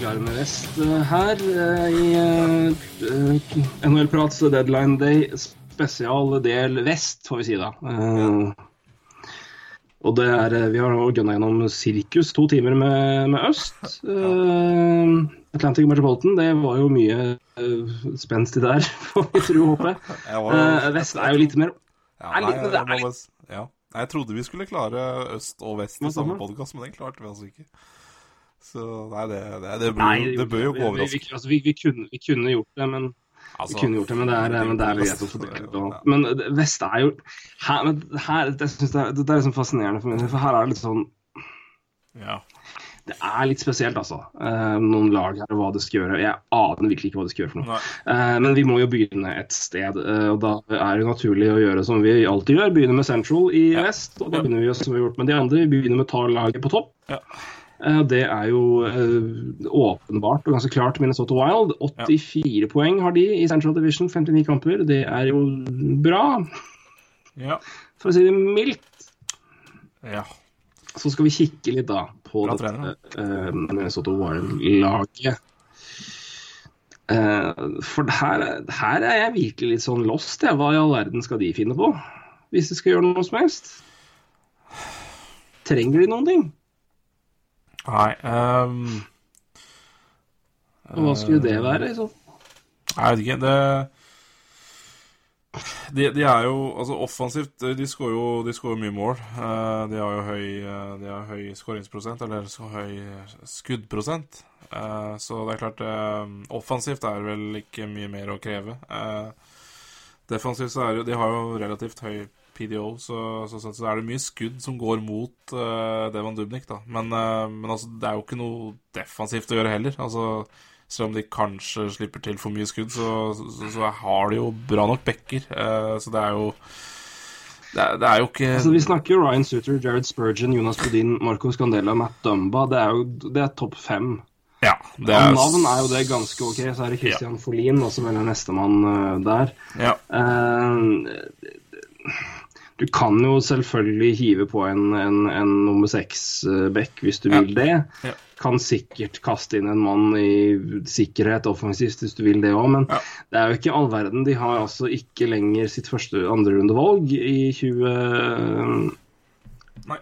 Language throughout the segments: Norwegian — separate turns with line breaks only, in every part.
Klare med vest eh, her eh, i uh, NHL-prats deadline day spesial del vest, får vi si da. Eh, og det er, eh, Vi har nå gunna gjennom sirkus to timer med, med øst. Eh, Atlantic Metropolitan, det var jo mye spenstig der, får vi tro og håpe. Eh, vest er jo litt mer er litt- det er litt-
ja. Jeg trodde vi skulle klare øst og vest i samme podkast, men den klarte vi altså ikke. Så nei, det, det, det, bør,
Nei,
det bør jo gå overraskende.
vi, altså, vi, vi, kunne, vi kunne gjort det, men
Altså,
Vi kunne gjort det, men det er, men det er greit å få delt ut. Men Vest er jo her, men her, det, synes jeg, det er liksom fascinerende for meg, for her er det litt sånn
Ja.
Det er litt spesielt, altså. Uh, noen lag her og hva det skal gjøre. Jeg aner virkelig ikke hva det skal gjøre for noe. Eh, men vi må jo begynne et sted, Uh, og da er det naturlig å gjøre som vi alltid gjør. Begynne med Central i
Ja.
vest, og da begynner vi som vi har gjort med de andre. Vi begynner med å ta laget på topp.
Ja.
Eh, Det er jo eh, åpenbart og ganske klart Minnesota Wild. 84 poeng har de i Central Division, 59 kamper. Det er jo bra,
Ja.
for å si det mildt.
ja.
Så skal vi kikke litt da på
Bra
dette eh, Minnesota Wild-laget. Uh, for her, her er jeg virkelig litt sånn lost. Jeg. Hva i all verden skal de finne på? Hvis de skal gjøre noe som helst? Trenger de noen ting?
Nei um,
Og hva skulle det være? liksom?
Jeg vet ikke. Det de, de er jo Altså, offensivt De skårer jo de skår mye mål. Eh, de har jo høy eh, De har høy skåringsprosent, eller så høy skuddprosent. Eh, så det er klart eh, Offensivt er vel ikke mye mer å kreve. Defensivt så er det jo De har jo relativt høy PDO, så, så, så, så er det mye skudd som går mot uh, Devon Dubnik, da. Men, uh, men altså, det er jo ikke noe defensivt å gjøre heller. Altså selv om de kanskje slipper til for mye skudd, så, så, har de jo bra nok backer. Uh, så det er jo det er, det er jo ikke
Altså, vi snakker jo Ryan Suter, Jared Spurgeon, Jonas Budin, Marco Scandella, Matt Dumba. Det er jo det er topp fem.
Ja, det er
navn er jo det ganske ok. Så er det Christian Folin, og som vel nestemann uh, der.
Ja.
Eh, du kan jo selvfølgelig hive på en, en, en nummer seks-back hvis du
Ja.
vil det.
Ja.
Kan sikkert kaste inn en mann i sikkerhet offensivt hvis du vil det òg, men
Ja.
det er jo ikke all verden. De har altså ikke lenger sitt første andrerundevalg i 20...
Nei.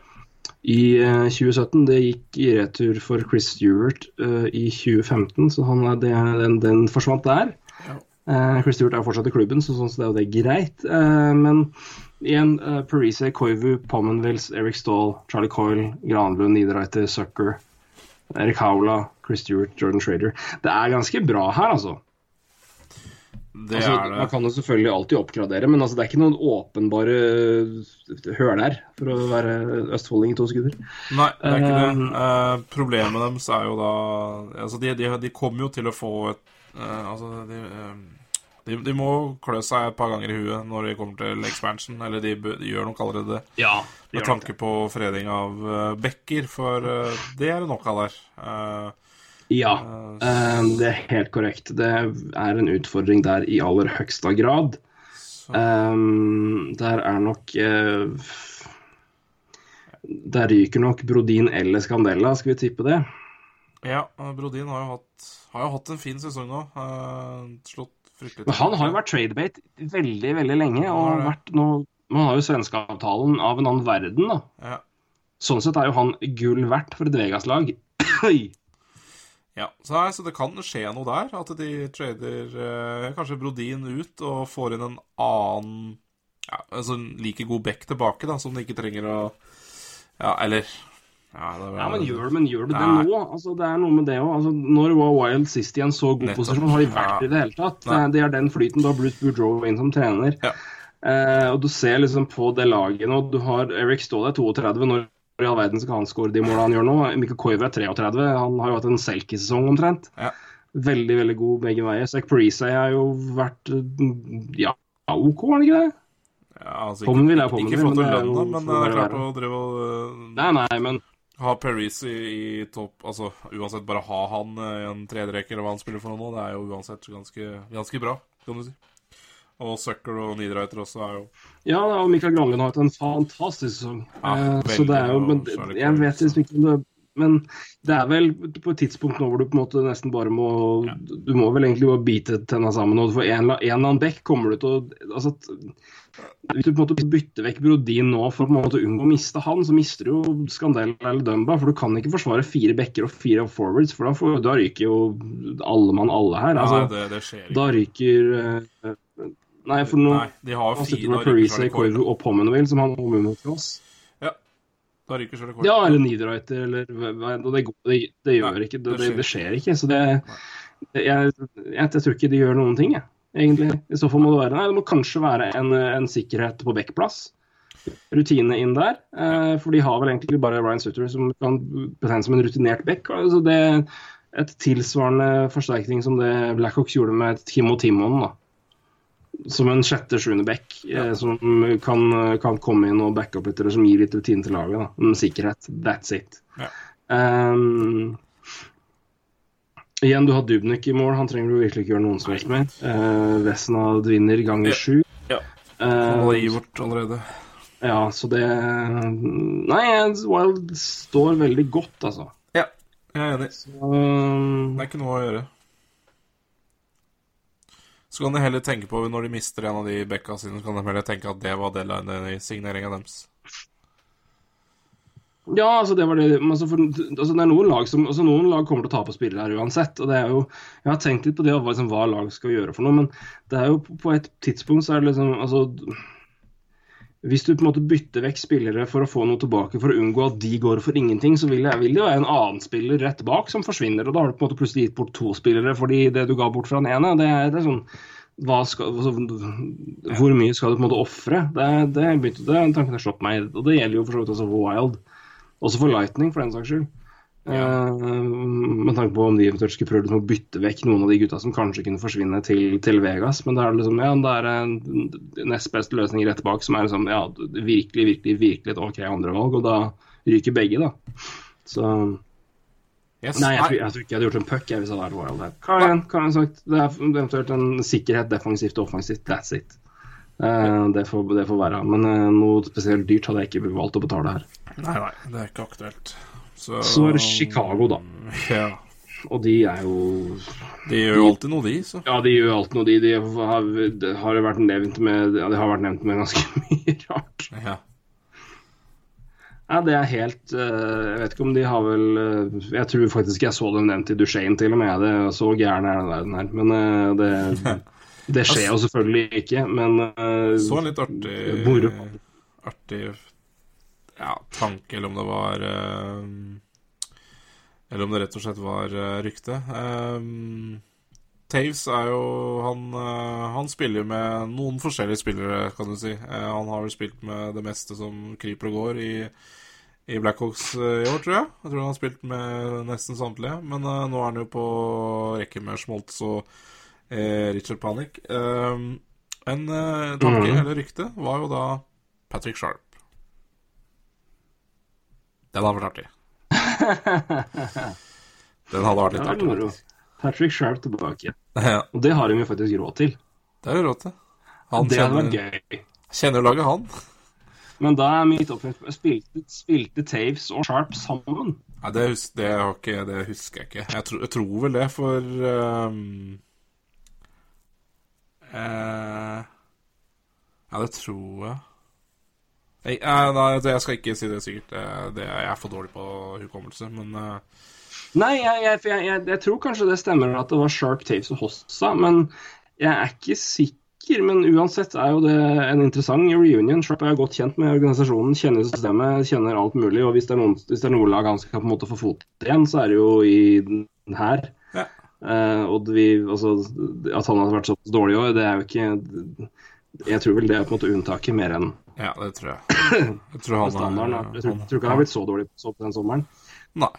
I eh, 2017. Det gikk i retur for Chris Stewart uh, i 2015, så han, er- det, den, den forsvant der.
Ja.
Eh, Chris Stewart er fortsatt i klubben, så sånn så det er jo det greit. Uh, men igjen, uh, Parise, Koivu, Pommenvils, Eric Stahl, Charlie Coyle, Granlund, Niederreiter, Sucker, Erik Haula, Chris Stewart, Jordan Trader. Det er ganske bra her, altså.
Det
altså
er
Man kan jo selvfølgelig alltid oppgradere, men altså, det er ikke noen åpenbare eh, høl her, for å være østfolding i to sekunder.
Nei, det er ikke det.
Uh,
Eh, problemet deres er jo da Altså, de, de, de kommer jo til å få et uh, Altså, de, eh, de, de må klø seg et par ganger i huet når de kommer til expansion, eller de, de gjør nok allerede det.
Ja,
Med tanke på freding av uh, bekker, for uh, det er det nok av der. Uh,
Ja, det er helt korrekt. Det er en utfordring der i aller høyeste grad. Um, der er nok Der ryker nok Brodin eller Scandella, skal vi tippe det?
ja, Brodin har jo hatt, har jo hatt en fin sesong nå. slått
Men han har jo vært tradebate veldig, veldig lenge. Og vært nå Man har jo svenskeavtalen av en annen verden, da.
Ja.
Sånn sett er jo han gull verdt for et Vegas-lag.
Ja, så, nei, så det kan skje noe der. At de trader eh, kanskje Brodin ut og får inn en annen ja, altså en like god back tilbake, da, som de ikke trenger å Ja, eller Ja, det
Ja, men gjør, men gjør du det
Nei.
nå? Altså, det er noe med det òg. Altså, når var Wild sist i en så god
Nettopp.
posisjon? Har de vært i det hele tatt?
Nei.
Det er den flyten. Du har Bruce Boudreau inn som trener.
Ja.
Eh, og du ser liksom på det laget nå. Du har Eric Staal er 32 når i all verden skal han skåre de målene han gjør nå? Mikkel Koivu er 33, han har jo hatt en Selkie-sesong omtrent.
Ja.
Veldig, veldig god begge veier. Zach Parise har jo vært ja, OK, har han ikke det?
Ja, altså,
ikke, vil jeg
ikke,
pommen
ikke fått
men det er jo
men det er klart å drive og øh,
Nei, nei, men
ha Paris i, topp Altså uansett, bare ha han øh, i en tredjerekke eller hva han spiller for noe nå, det er jo uansett ganske, ganske bra, kan du si. Og Sucker og Niederreiter også er jo
Ja, og Mikael Granlund har hatt en fantastisk sesong.
Ja,
Eh, så det er jo men, Jeg vet liksom ikke om det Men det er vel på et tidspunkt nå hvor du på en måte nesten bare må Du må vel egentlig bare bite tenna sammen. Og for en, en eller annen bekk kommer du til å altså, Hvis du på en måte bytter vekk Brodin nå for å på en måte unngå å miste han, så mister du jo Skandel eller Dumba. For du kan ikke forsvare fire bekker og fire forwards, for da, får, da ryker jo alle mann alle her. Altså,
ja, det, det skjer ikke.
da ryker eh, Nei, for nå
Nei, de har
han sitter
fire
med
Parisa.
Koivu og Pommenville, som han har mot oss.
Da ryker sjøl.
Ja, eller Niederreiter, eller og det, det, det gjør ikke
det
det
skjer
ikke. Så det jeg, jeg, jeg tror ikke de gjør noen ting, jeg, egentlig. I så fall må det være Nei, det må kanskje være en, en sikkerhet på backplass. Rutine inn der. Eh, for de har vel egentlig bare Ryan Sutter som kan betegnes som en rutinert back. Altså det Et tilsvarende forsterkning som det Blackhawks gjorde med Timo Timon. da som en sjette-sjuende back ja. som kan, kan komme inn og backe opp litt, eller som gir litt rutine til laget. Da. En sikkerhet. That's it.
Ja.
Um, igjen, du har Dubnik i mål. Han trenger du virkelig ikke gjøre noen som helst med. Uh, Vesna vinner ganger
Ja.
sju.
Ja.
Eh,
Han har Ivert allerede.
ja, så det Nei, Wild står veldig godt, altså.
Ja, jeg er enig.
Um,
Det er ikke noe å gjøre. Så kan de heller tenke på, når de mister en av de bekka sine, så kan de heller tenke at det var deadline i signeringa deres.
Ja, altså det var det altså for, altså det er noen lag som altså Noen lag kommer til å tape spillere her uansett. og det er jo Jeg har tenkt litt på det liksom, hva lag skal gjøre for noe, men det er jo på et tidspunkt så er det liksom altså Hvis du på en måte bytter vekk spillere for å få noe tilbake for å unngå at de går for ingenting, så vil det, det være en annen spiller rett bak som forsvinner. og Da har du på en måte plutselig gitt bort to spillere fordi det du ga bort fra den ene, det det er sånn skal, altså, Hvor mye skal du på en måte ofre? Det, det, begynte- det en tanke som har slått meg, og det gjelder jo for så vidt også Wild. Også for Lightning, for den saks skyld. Eh, med tanke på om de eventuelt skulle prøvd å bytte vekk noen av de gutta som kanskje kunne forsvinne til, til Vegas. Men da er det liksom, ja, det er en nest beste løsning rett bak, som er liksom, ja, virkelig, virkelig, virkelig et OK andrevalg. Og da ryker begge, da. Så
Yes.
Nei, jeg tror, jeg tror ikke jeg hadde gjort en puck jeg, hvis jeg hadde vært Wild her. Har jeg sagt? Det er eventuelt en sikkerhet defensivt og offensivt. That's it. Uh, det, får, det får være. Men uh, noe spesielt dyrt hadde jeg ikke valgt å betale her.
Nei, nei, det er ikke aktuelt. Så,
Så er det Chicago, da.
Ja.
Og de er jo
De gjør jo alltid noe, de, så.
Ja, de gjør alltid noe, de. De har, de har vært nevnt med Ja, de har vært nevnt med ganske mye rart.
Ja.
Nei, det er helt eh, Jeg vet ikke om de har vel eh, Jeg tror faktisk jeg så dem nevnt i Duchene til og med. Det Så gæren er den verden her. Men eh, det, det skjer jo selvfølgelig ikke. Men
Så en litt artig Artig ja, tanke, eller om det var eh, Eller om det rett og slett var eh, rykte. Um, Taves er jo han, eh, han spiller med noen forskjellige spillere, kan du si. Eh, han har vel spilt med det meste som kryper og går i, i Blackhawks eh, i år, tror jeg. Jeg tror han har spilt med nesten samtlige. Men uh, nå er han jo på rekke med Schmoltz og eh, Richard Panic. Um, en uh, tanke,
Mhm.
eller rykte, var jo da Patrick Sharp. Den hadde vært artig. Den hadde vært litt artig.
moro. Patrick Sharp tilbake.
Ja,
Og det har de jo faktisk råd til.
det har de råd til. Han
det hadde vært
kjenner,
gøy.
kjenner laget, han.
Men da er mitt oppfølgingsspørsmål spilte, spilte Taves og Sharp sammen?
Nei, det, hus det, har ikke, det husker jeg ikke. Jeg, tro jeg tror vel det, for um, eh, Ja, det tror jeg. Jeg, eh, nei, jeg skal ikke si det sikkert. Det, det, jeg er for dårlig på hukommelse, men eh,
Nei, jeg, jeg, jeg, jeg, jeg tror kanskje det stemmer at det var Sharp Taves og Hossa, men jeg er ikke sikker. Men uansett er jo det en interessant reunion. Sharp er jo godt kjent med organisasjonen, kjenner systemet, kjenner alt mulig. Og hvis det er, noen, hvis det er noe lag han skal på en måte få fot igjen, så er det jo i den her.
Ja.
Uh, og vi, altså, at han har vært så dårlig i år, det er jo ikke Jeg tror vel det er på en måte unntaket mer enn
Ja, det tror jeg. Jeg tror han
Standarden, er, Jeg tror,
jeg
tror ikke han har blitt så dårlig så på den sommeren.
Nei.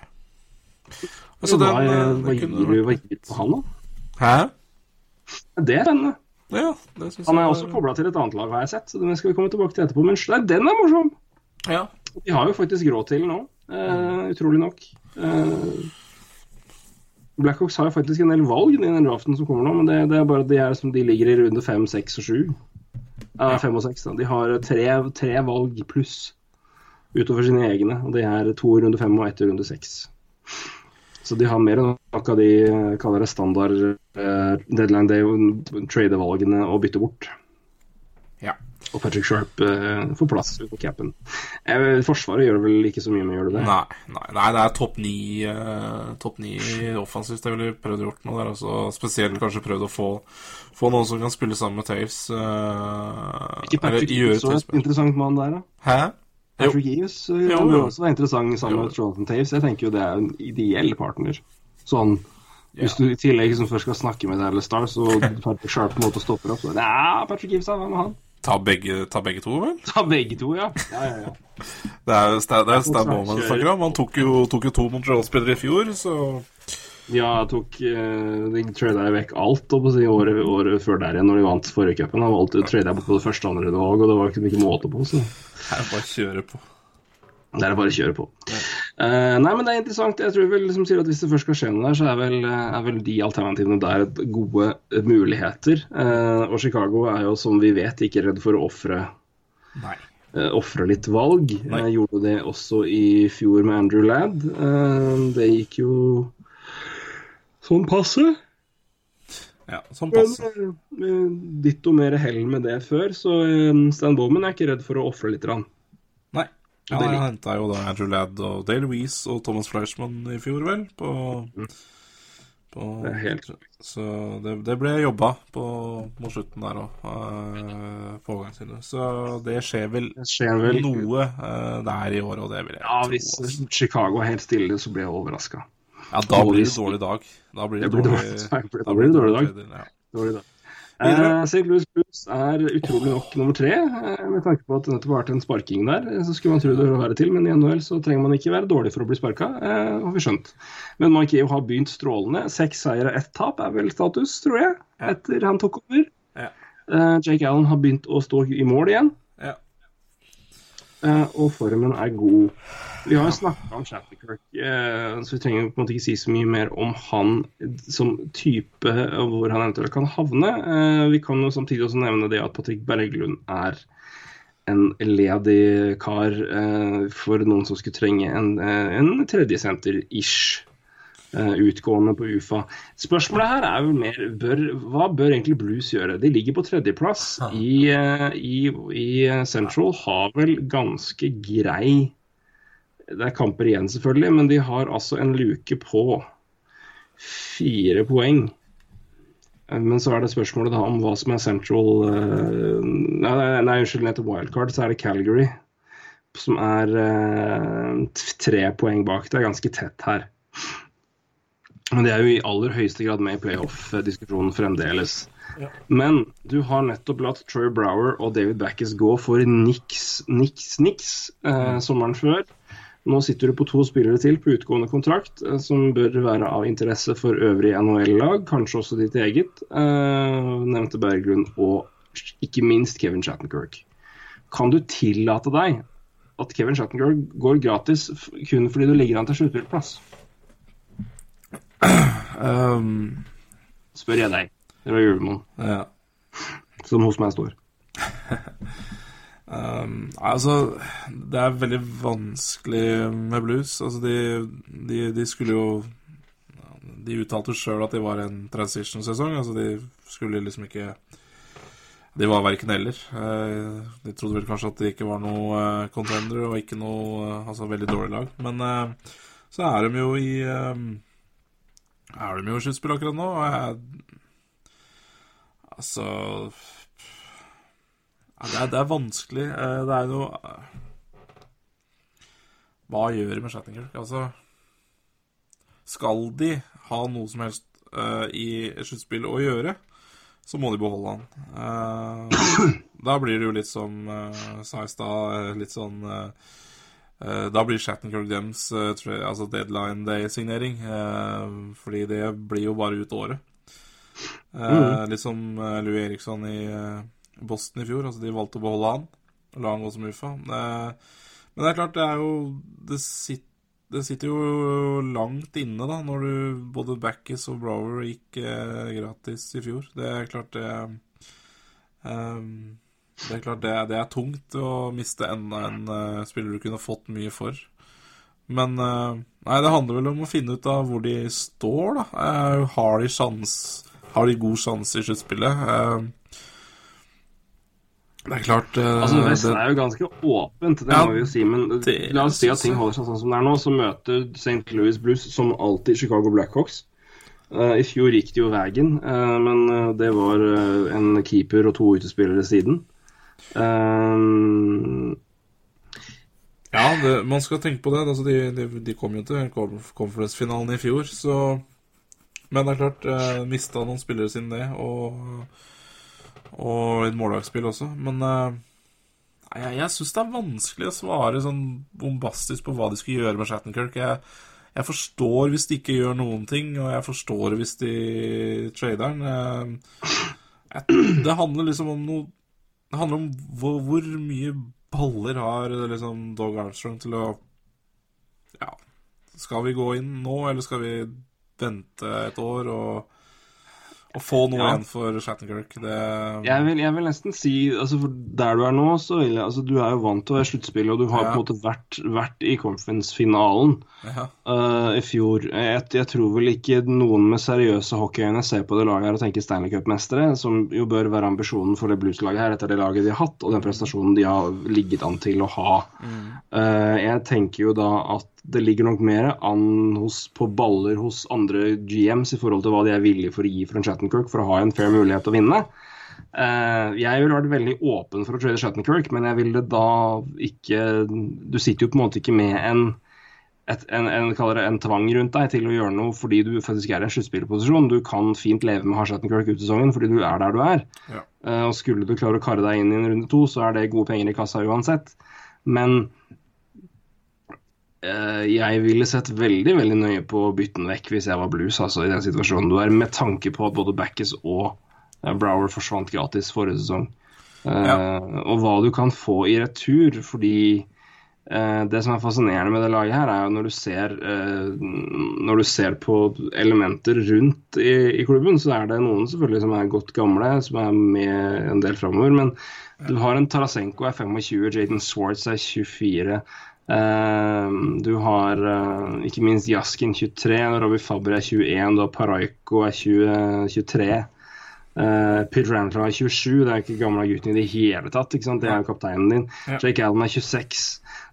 Altså,
hva,
den, eh,
hva, gir du hva gir du på han, da?
Hæ?
Det er spennende.
Ja, det synes
Han er også kobla til et annet lag, har jeg sett. Så den skal vi komme tilbake til etterpå. Men nei, den er morsom!
Ja.
De har jo faktisk råd til nå, uh, utrolig nok. Uh, Blackhawks har jo faktisk en del valg i den draften som kommer nå, men det, det er bare de er som de ligger i runde fem, seks og sju. Ja, fem og seks. De har tre, tre valg pluss utover sine egne, og det er to i runde fem og ett i runde seks. Så de har mer enn nok av de kaller det standard eh, deadline day trade-valgene å bytte bort.
Ja.
Og Patrick Sharp uh, får plass på capen. Eh, forsvaret gjør vel ikke så mye, med gjør det det?
Nei, nei, nei, det er topp ni uh, Topp ni offensivt jeg ville prøvd å gjort noe der. Altså, spesielt kanskje prøvd å få, få noen som kan spille sammen med Taves. Uh,
Ikke Patrick Hughes var et interessant mann der, da?
Hæ?
Patrick Hughes eh,
Jo, jo.
også være interessant sammen
Jo.
med Jonathan Taves. Jeg tenker jo det er en ideell partner. Sånn hvis du i tillegg som først skal snakke med Dallas Stars, og Patrick Sharp på en måte stopper opp, så Nei, Patrick Hughes, hva med han?
Ta begge, ta begge to, vel?
Ta begge to, ja. ja, ja, ja.
Det er, Stan- det er Stan
Kjører.
Bowman vi snakker om. Han tok jo, tok jo to Montreal-spillere i fjor, så
Ja, jeg tok uh, trada jeg vekk alt holdt på si, året, året før der igjen, når de vant forrige cupen. Å trade bort på det første andre dag, og det var ikke mye måte på. så
er bare kjøre på.
Det er bare å kjøre på. Eh, nei, men det er interessant. Jeg tror vel liksom sier at Hvis det først skal skje noe der, så er vel, eh, er vel de alternativene der gode eh, muligheter. Uh, og Chicago er jo, som vi vet, ikke redd for å ofre eh, litt valg.
Nei.
Jeg gjorde det også i fjor med Andrew Ladd. Det gikk jo sånn passe.
Ja, sånn passe.
ditto mer hell med det før, så Stan Bowman er ikke redd for å ofre litt. Rann.
Ja, jeg henta jo da Andrew Ladd og Dale Louise og Thomas Fleischmann i fjor, vel, på, på
Det er helt
Så det, det ble jobba på, mot slutten der òg, på overgangssiden. Så det skjer vel
Det skjer vel.
noe uh, der i år, og det vil jeg
Ja,
tro.
Hvis
også.
Chicago er helt stille, så blir jeg overraska.
Ja, da blir det dårlig dag. Da blir det,
Det blir
dårlig,
dårlig- da blir det dårlig dag. Dårlig dag. Eh, St. Louis Blues er utrolig nok nummer tre, eh, med tanke på at det nettopp har vært en sparking der. Så skulle man tro det ville være til, men i NHL så trenger man ikke være dårlig for å bli sparka, eh, har vi skjønt. Men Yeo har begynt strålende. Seks seire, ett tap er vel status, tror jeg, etter han tok over.
Ja.
Jake Allen har begynt å stå i mål igjen, og formen er god. Vi har snakka om Shatterkirk, eh, så vi trenger på en måte ikke si så mye mer om han som type, og hvor han eventuelt kan havne. Eh, vi kan jo samtidig også nevne det at Patrick Berglund er en ledig kar eh, for noen som skulle trenge en, eh, en tredjesenter-ish. Eh, utgående på UFA. Spørsmålet her er jo mer bør, hva bør egentlig Blues gjøre? De ligger på tredjeplass i, eh, i, i Central, har vel ganske grei det er kamper igjen, selvfølgelig, men de har altså en luke på fire poeng. Eh, Men så er det spørsmålet da om hva som er central eh, Nei, nei, unnskyld, etter wildcard så er det Calgary som er eh, tre poeng bak. Det er ganske tett her. Men det er jo i aller høyeste grad med i playoff-diskusjonen fremdeles. Men du har nettopp latt Troy Brower og David Backes gå for niks, niks, niks eh, sommeren før. Nå sitter du på to spillere til på utgående kontrakt, eh, som bør være av interesse for øvrige NHL-lag, kanskje også ditt eget. Eh, nevnte Berglund og ikke minst Kevin Shattenkirk. Kan du tillate deg at Kevin Shattenkirk går gratis kun fordi du ligger an til sluttspillplass?
Um,
Spør jeg deg. Det var Julemann,
ja.
som hos meg står.
Um, altså, det er veldig vanskelig med blues. Altså, de, de, de skulle jo De uttalte sjøl at de var en transition-sesong. Altså, de skulle liksom ikke De var verken eller. Eh, De trodde vel kanskje at det ikke var noe eh, contender og ikke noe eh, Altså veldig dårlig lag. Men så er de jo i eh, Er de jo i sluttspill akkurat nå, og jeg Altså det, er, det er vanskelig. Eh, Det er jo eh, Hva gjør de med Shattenkirk? Altså Skal de ha noe som helst eh, i sluttspill å gjøre, så må de beholde han. Eh, Da blir det jo litt som uh, sa i stad, litt sånn Da blir Shattenkirk deres uh, altså deadline day-signering. fordi det blir jo bare ut året. Mm. Litt som Louis Eriksson i Boston i fjor. Altså De valgte å beholde han og la han gå som UFA. men det er klart, det er jo Det sitter det sitter jo langt inne, da, når du både Backis og Brower gikk eh, gratis i fjor. Det er klart det um, Det er klart det, det, er tungt å miste enda en uh, spiller du kunne fått mye for. Men uh, Nei, det handler vel om å finne ut av hvor de står, da. Uh, har de sjans Har de god sjanse i sluttspillet? Det er klart
Altså, Vesten er jo ganske åpent, det ja, må vi jo si. Men la oss si at ting holder seg sånn som det er nå. Så møter St. Louis Blues som alltid Chicago Blackhawks. I fjor gikk det jo veien, men det var en keeper og to utespillere siden.
Ja, det, man skal tenke på det. Altså, de, de, de, kom jo til conference-finalen i fjor, så Men det er klart, eh, mista noen spillere siden det. og og et mållagsspill også. Men eh, jeg, jeg syns det er vanskelig å svare sånn bombastisk på hva de skal gjøre med Shattenkirk. Jeg, jeg forstår hvis de ikke gjør noen ting, og jeg forstår hvis de trader. Uh, det handler liksom om noe Det handler om hvor, hvor mye baller har liksom Dog Armstrong til å Ja, skal vi gå inn nå, eller skal vi vente et år og å få noe ja. igjen for Shattenkirk, det
jeg vil, jeg vil, nesten si altså for Der du er nå, så vil jeg altså Du er jo vant til å være sluttspill, og du har ja. på en måte vært, vært i conference-finalen ja. uh, i fjor. Jeg, jeg, tror vel ikke noen med seriøse hockeyøyne ser på det laget her og tenker Stanley Cup-mestere, som jo bør være ambisjonen for det blueslaget her etter det laget de har hatt, og den prestasjonen de har ligget an til å ha. Mm. Uh, jeg tenker jo da at det ligger nok mer an hos, på baller hos andre GMs i forhold til hva de er villige for å gi for en Shattenkirk for å ha en fair mulighet til å vinne. Uh, jeg ville vært veldig åpen for å trade Shattenkirk, men jeg ville da ikke Du sitter jo på en måte ikke med en, et, en, en, en, tvang rundt deg til å gjøre noe fordi du faktisk er i en sluttspillerposisjon. Du kan fint leve med å ha Shattenkirk ut sesongen fordi du er der du er. Ja. Uh, og Skulle du klare å karre deg inn i en runde to, så er det gode penger i kassa uansett. Men jeg ville sett veldig veldig nøye på å bytte den vekk hvis jeg var blues altså i den situasjonen du er, med tanke på at både Backes og eh, Brower forsvant gratis forrige sesong. Eh, ja. Og hva du kan få i retur, fordi det som er fascinerende med det laget, her er jo når du ser, når du ser på elementer rundt i, i, klubben, så er det noen selvfølgelig som er godt gamle, som er med en del framover. Men du har en Tarasenko er 25, Jaden Swartz er 24. Uh, du har uh, ikke minst Jaskin 23, Robbie Faber er 21, du har Paraiko er 20, 23. Uh, Pietrangelo er 27, det er ikke gamle gutten i det hele tatt. Det er jo kapteinen din. Ja. Jake Allen er 26.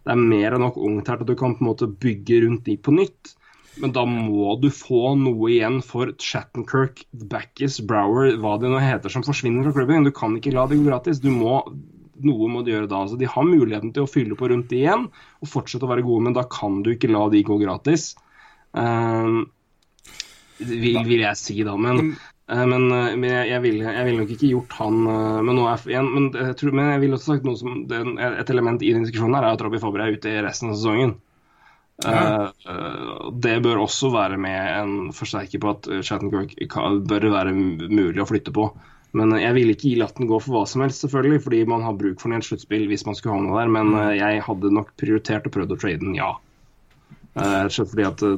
Det er mer enn nok ungt her til at du kan på en måte bygge rundt de på nytt. Men da må du få noe igjen for Shattenkirk, Backis, Brower, hva det nå heter som forsvinner fra klubben. Du kan ikke la det gå gratis. Du må noe må de gjøre da. Altså, de har muligheten til å fylle på rundt igjen og fortsette å være gode, men da kan du ikke la de gå gratis. Uh, vil, vil, jeg si, da. Men, uh, men, uh, men jeg, jeg ville vil nok ikke gjort han uh, men, igjen, men, jeg tror, men jeg vil også sagt noe som den, Et element i den diskusjonen her er at Robbie Fabry er ute i resten av sesongen. Ja. det bør også være med en forsterker på at Shattenkirk bør være mulig å flytte på. Men jeg ville ikke gi latten gå for hva som helst, selvfølgelig, fordi man har bruk for den i et sluttspill hvis man skulle havne der. Men uh, jeg hadde nok prioritert og prøvd å trade den, ja. Uh, fordi at uh,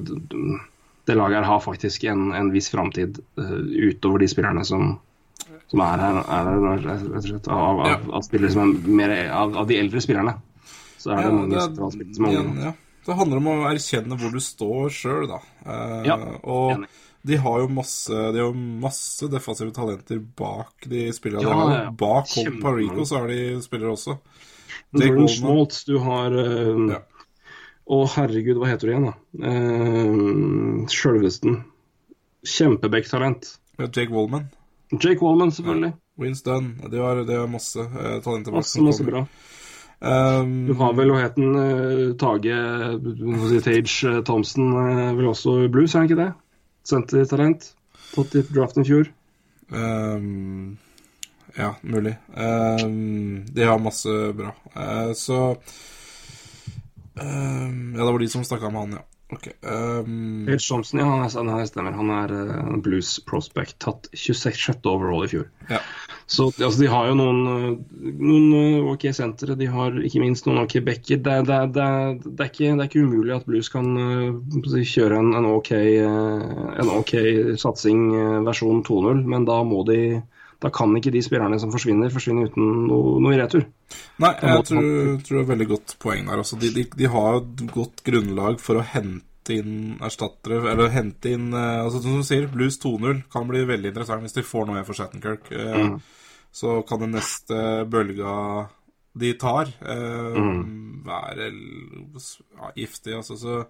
det laget her har faktisk en, en viss framtid utover de spillerne som, som er her, er her rett og slett, av, av, av, som er mer av, av, de eldre spillerne. Så er det ja, mange det, som er
ja, Det handler om å erkjenne hvor du står sjøl, da. ja, og enig de har jo masse, de har masse defensive talenter bak de spillerne. Ja, ja. Bak Holm Parico så har de spillere også.
Jordan Schmaltz, du har uh, ja. Å, herregud, hva heter du igjen, da? Uh, Sjølvesten. Kjempebekktalent.
Jake Wallman.
Jake Wallman, selvfølgelig.
Ja. Winston. De har, de har masse uh, talenter
bak. Masse, masse bra. Um, du har vel hva het den? Tage Tage Thompson, vel også blues, er han ikke det? Sentertalent. Fått i draften i fjor.
Um, Ja, mulig. Um, de har masse bra. Uh, så um, Ja, det var de som snakka med han, ja. Ok.
um... Thompson, ja, han, er, han er- stemmer. Han er uh, Blues prospect. Tatt 26. overall i fjor.
ja.
Så altså, de har jo noen, eh, noen OK sentre. De har ikke minst noen OK backer. Det, det, det, det, er ikke, det er ikke umulig at Blues kan uh, kjøre en, en, OK, uh, en OK satsing versjon 2.0, men da må de da kan ikke de spillerne som forsvinner, forsvinne uten noe, noe i retur.
Nei, jeg tror, tror det er veldig godt poeng der. Altså, de, de, de har et godt grunnlag for å hente inn erstattere, eller hente inn eh, altså, Som du sier, Blues 2-0 kan bli veldig interessant hvis de får noe igjen for Shattenkirk. Eh,
Mm.
Så kan den neste bølga de tar, eh,
Mm.
være ja, giftig, altså. Så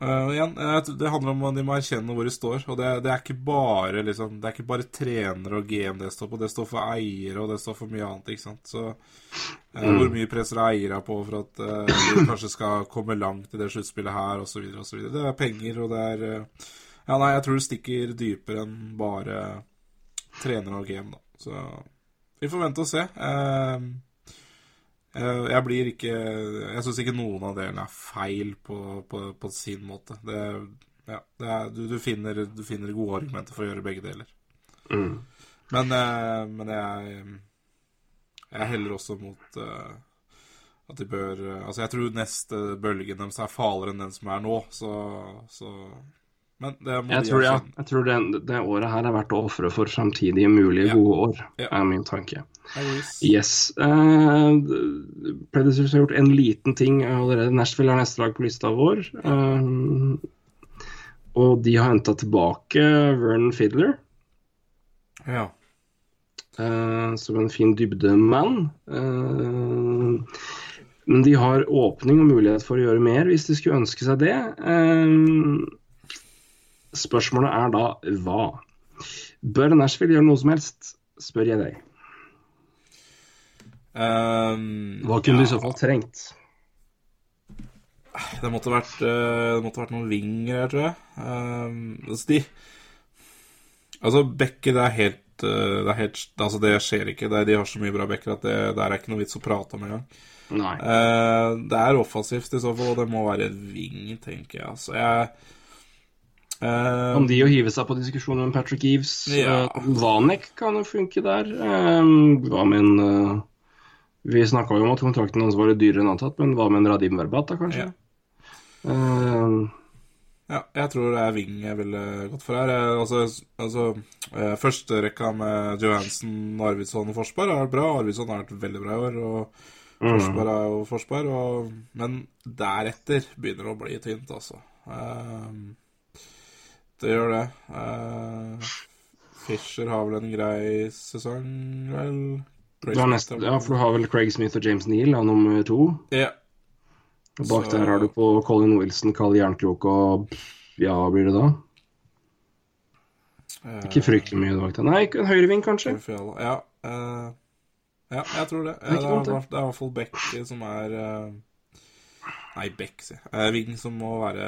eh, igjen, det handler om at de må erkjenne hvor de står. Og det, det er ikke bare liksom, Det er ikke bare trenere og GM det står på, det står for eiere, og det står for mye annet, ikke sant. Så eh, hvor mye presser eiere på for at uh, de kanskje skal komme langt i det sluttspillet her, osv., osv. Det er penger, og det er Ja, nei, jeg tror det stikker dypere enn bare trenere og GM, da. Så vi får vente og se. Eh, jeg blir ikke Jeg syns ikke noen av delene er feil på, på, på sin måte. Det, ja, det er, du, du, finner, du finner gode argumenter for å gjøre begge deler.
Mm.
Men, eh, men jeg, jeg heller også mot eh, at de bør eh, Altså, jeg tror neste bølgen deres er farligere enn den som er nå, så, så Men det må
Jeg
de
tror, ja, jeg tror det, det året her er verdt å ofre for framtidige mulige
Ja.
gode år,
Ja.
er min tanke. Yes. Uh, Predators har gjort en liten ting allerede. Nashville er neste lag på lista vår. Uh, og de har henta tilbake Vernon Fiddler
Ja.
Uh, som en fin dybdemann. Eh, men de har åpning og mulighet for å gjøre mer hvis de skulle ønske seg det. Spørsmålet er da hva? Bør Nashville gjøre noe som helst, spør jeg deg.
Um,
Hva kunne
ja,
du i så fall trengt?
Det måtte vært, eh, det måtte vært noen vinger her, tror jeg. Um, altså, de Altså, bekker, det er helt eh, det, er helt, altså det skjer ikke. Det er, de har så mye bra bekker at det der er ikke noe vits å prate om engang.
Nei.
Uh, det er offensivt i så fall, og det må være en ving, tenker jeg. Altså, jeg eh,
Om de å hive seg på diskusjonen med Patrick Eves
Ja.
eh, Vanek kan jo funke der. Um, hva med en eh, Vi snakka jo om at kontrakten hans var litt dyrere enn antatt, men hva med en Radim Verbat, da, kanskje?
Ja.
Uh,
Ja, jeg tror det er Wing jeg ville gått for her. Altså, altså eh, Førsterekka med Johansen, Arvidsson og Forsberg har vært bra. Arvidsson har vært veldig bra i år, og Forsberg er jo Forsberg. Og, men deretter begynner det å bli tynt, altså. Uh, det gjør det. Uh, Fischer har vel en grei sesong, vel?
Nest, ja, for du har vel Craig Smith og James Neal, ja, nummer to.
Ja.
Bak
Så-
der har du på Colin Wilson, Carl Jernkrok og Ja, blir det da?
Uh...
Ikke fryktelig mye bak der. Nei, en høyreving, kanskje?
Ja, uh... ja, jeg tror det. Ja, det, er, i hvert fall Beck som er uh... Nei, Beck, sier jeg. Eh, Ving som må være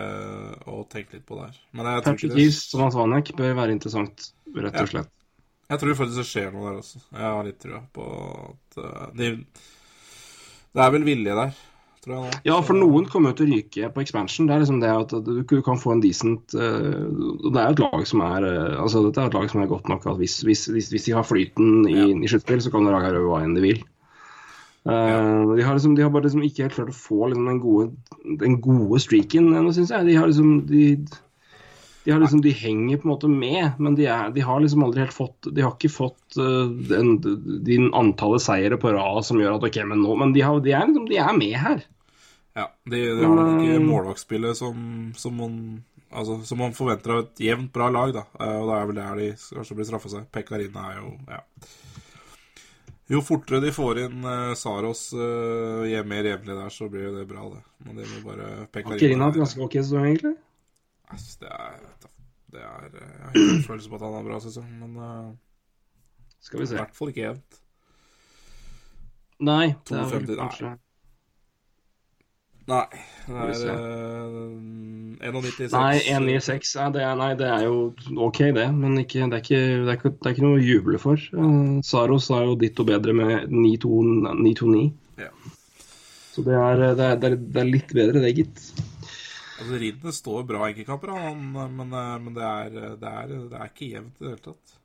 å tenke litt på der. Men jeg tror
Patrick
ikke det
Eves, som Vanek bør være interessant, rett og slett.
Jeg tror faktisk det skjer noe der også. Jeg har litt trua på at eh, de Det er vel vilje der, tror jeg.
Ja, for noen kommer jo til å ryke på expansion. Det er liksom det at du kan få en decent eh, Det er et lag som er eh, altså dette er et lag som er godt nok at hvis, hvis, hvis, hvis de har flyten i,
Ja.
i sluttspill, så kan de lage hva enn de vil. Ja. de, har liksom, de har bare liksom ikke helt klart å få liksom den, gode, den gode streaken ennå, syns jeg. De har liksom de, de, har liksom, de henger på en måte med, men de, er, de har liksom aldri helt fått De har ikke fått uh, den, den antallet seire på rad som gjør at OK, men nå Men de, har, de, er, liksom, de er med her.
Ja, de, de har nok ikke
eh,
målvaktspillet som, som, man, altså, som man forventer av et jevnt bra lag, da. Eh, Og da er vel der de kanskje blir straffa seg. Pekkarina er jo ja. Jo fortere de får inn uh, Saros uh, mer jevnlig der, så blir jo det bra, det. Men det må bare
har hatt ganske OK sesong, egentlig.
Ass, Det er, det er eh, Jeg har ingen følelse på at han har en bra sesong, men uh,
Skal vi se.
i hvert fall ikke jevnt.
Nei, det er vel kanskje
Nei. Det er
se.
eh, 1,96.
Nei, 1,96 ja, det er, Nei, det er jo OK, det. Men ikke, det, er ikke, det, er ikke, det er ikke noe å juble for. Uh, Saros er jo ditto bedre med 9,29.
Ja.
Så det det, det, er, det er litt bedre, det, gitt.
Altså, Riddene står bra enkeltkamper, men, eh, men det, er, det, er, det er ikke jevnt i det hele tatt.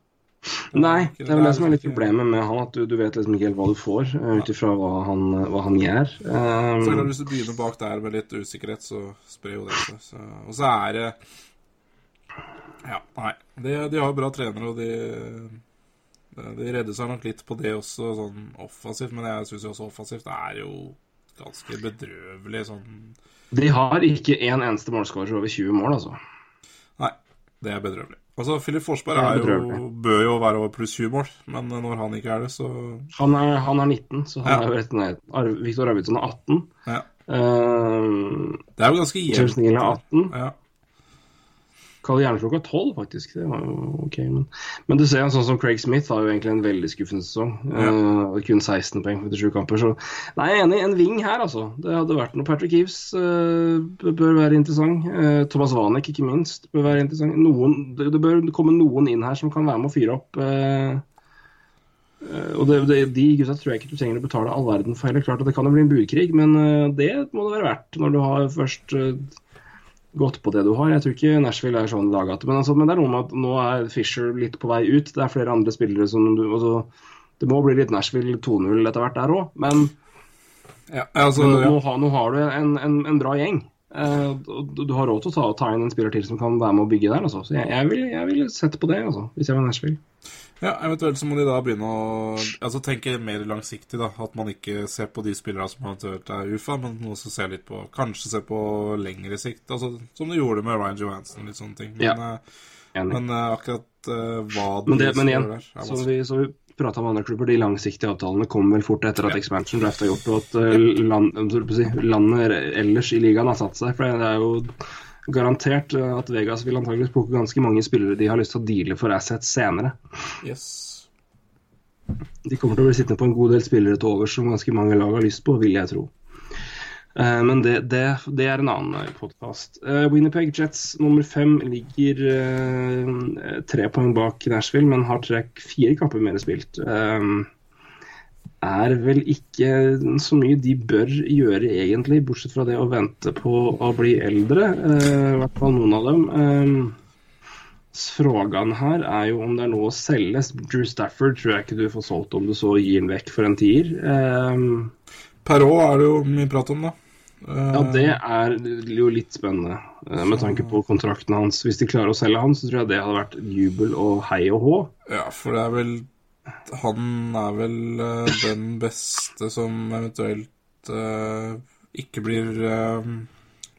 Det
Nei,
ikke-
det er vel det som er litt problemet med han, at du, du vet liksom ikke helt hva du får, ut ifra hva, han- hva han gjør.
Så
Um,
Hvis du begynner bak der med litt usikkerhet, så sprer jo det seg. Og så er det Ja, nei. De, de har bra trenere, og de De redder seg nok litt på det også, sånn offensivt. Men jeg syns også offensivt er jo ganske bedrøvelig sånn
de har ikke én eneste målskårer over 20 mål, altså.
Nei, det er bedrøvelig. Altså, Filip Forsberg
er
er jo, bør jo være over pluss 20 mål, men når han ikke er det, så
Han er, han er 19, så han
Ja.
er rett ned. Ar- Viktor Arvidsson er 18.
ja.
Uh,
Det er jo ganske
James
jevnt.
Neal er 18.
Ja.
Kalle gjerne klokka 12, faktisk. Det var jo ok. Men, men du ser en sånn som Craig Smith har jo egentlig en veldig skuffende sesong. Eh, kun 16 poeng på 87 kamper. Så nei, jeg er enig. En ving her, altså. Det hadde vært noe. Patrick Eves uh, bør være interessant. Uh, Thomas Wanek, ikke minst, bør være interessant. Noen, det, det bør komme noen inn her som kan være med å fyre opp. eh, eh, og det, det, De gutta tror jeg ikke du trenger å betale all verden for heller. Klart at det kan jo bli en budkrig, men eh, det må det være verdt når du har først gått på det du har. Jeg tror ikke Nashville er sånn laga men, altså, men det er noe med at nå er Fisher litt på vei ut. Det er flere andre spillere som du altså, Det må bli litt Nashville 2-0 etter hvert der òg, men,
Ja, altså,
nå,
ja.
nå, har, nå har du en, en, en bra gjeng. Eh, du, du har råd til å ta, ta inn en spiller til som kan være med å bygge der. Altså. Så jeg, jeg, ville vil sette på det, altså, hvis jeg var Nashville.
Ja, eventuelt så må de da begynne å altså, tenke mer langsiktig. da, At man ikke ser på de spillerne som eventuelt er UFA, men også ser litt på kanskje ser på lengre sikt. altså Som de gjorde med Ryan Johansen. litt sånne ting. Men,
Ja,
eh, men eh, akkurat uh, hva de
Men, det, men igjen,
der, er
som vi, som vi prata om andre klubber, de langsiktige avtalene kommer vel fort etter at expansion draft er gjort, og at eh, land, landet ellers i ligaen har satt seg. For det er jo garantert eh, at Vegas vil antageligvis plukke ganske mange spillere de har lyst til å deale for assets senere.
Yes.
De kommer til å bli sittende på en god del spillere til overs som ganske mange lag har lyst på, vil jeg tro. Eh, Men det, det, det er en annen podkast. Winnerpeg Jets nummer fem ligger eh, tre poeng bak Nashville, men har tre, fire kamper mer spilt. Eh, er vel ikke så mye de bør gjøre, egentlig, bortsett fra det å vente på å bli eldre. eh, I hvert fall noen av dem. Eh, Frågan her er jo om det er noe å selge. Drew Stafford tror jeg ikke du får solgt om du så gir den vekk for en tier. Per
Perrault er det jo mye prat om, da. Eh,
ja, det er jo litt spennende eh, med tanke på kontrakten hans. Hvis de klarer å selge han, så tror jeg det hadde vært jubel og hei og hå.
Ja, for det er vel Han er vel eh, den beste som eventuelt uh, ikke blir uh,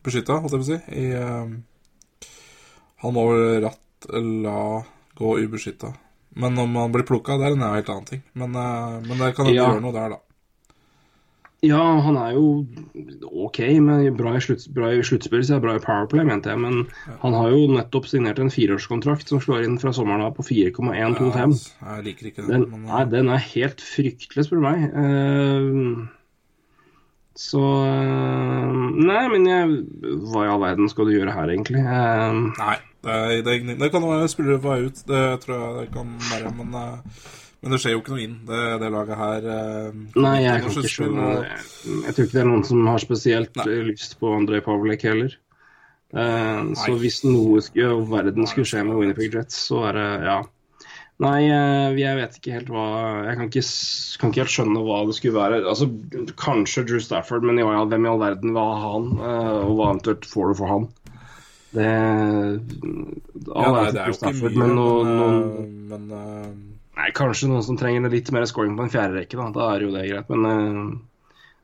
beskytta, holdt jeg på å si. I, uh, han må vel ratt la gå ubeskytta. Men om han blir plukka, det er en helt annen ting. Men, uh, men det kan jo
Ja.
gjøre noe der, da.
Ja, han er jo OK, men bra i, slutts, bra i sluttspill, så er bra i Powerplay, mente jeg. Men han har jo nettopp signert en fireårskontrakt som slår inn fra sommeren av på 4,125.
Ja, jeg liker ikke den.
Den,
men,
nei, den er helt fryktelig, spør du meg. Uh, så uh, Nei, men jeg, hva i all verden skal du gjøre her, egentlig? Uh,
Nei, det, det, det kan være spillere på vei ut. Det tror jeg det kan være. Men, eh, men det skjer jo ikke noe inn, det, det laget her. eh,
nei, jeg kan ikke skjønne det. Jeg tror ikke det er noen som har spesielt
Nei.
lyst på Andrej Pavlek heller. Eh, så hvis noe skulle, i verden skulle skje med Winnipeg Jets, så er det ja. Nei, eh, jeg vet ikke helt hva Jeg kan ikke, kan ikke helt skjønne hva det skulle være. Altså, Kanskje Drew Stafford, men ja, hvem i all verden ha han? og hva eventuelt får du for han? Det
Ja, nei, det er jo ikke
Stafford,
mye,
men, noen, noen,
men eh,
Nei, kanskje noen som trenger litt mer scoring på en fjerde rekke, da. Da er jo det greit. Men eh,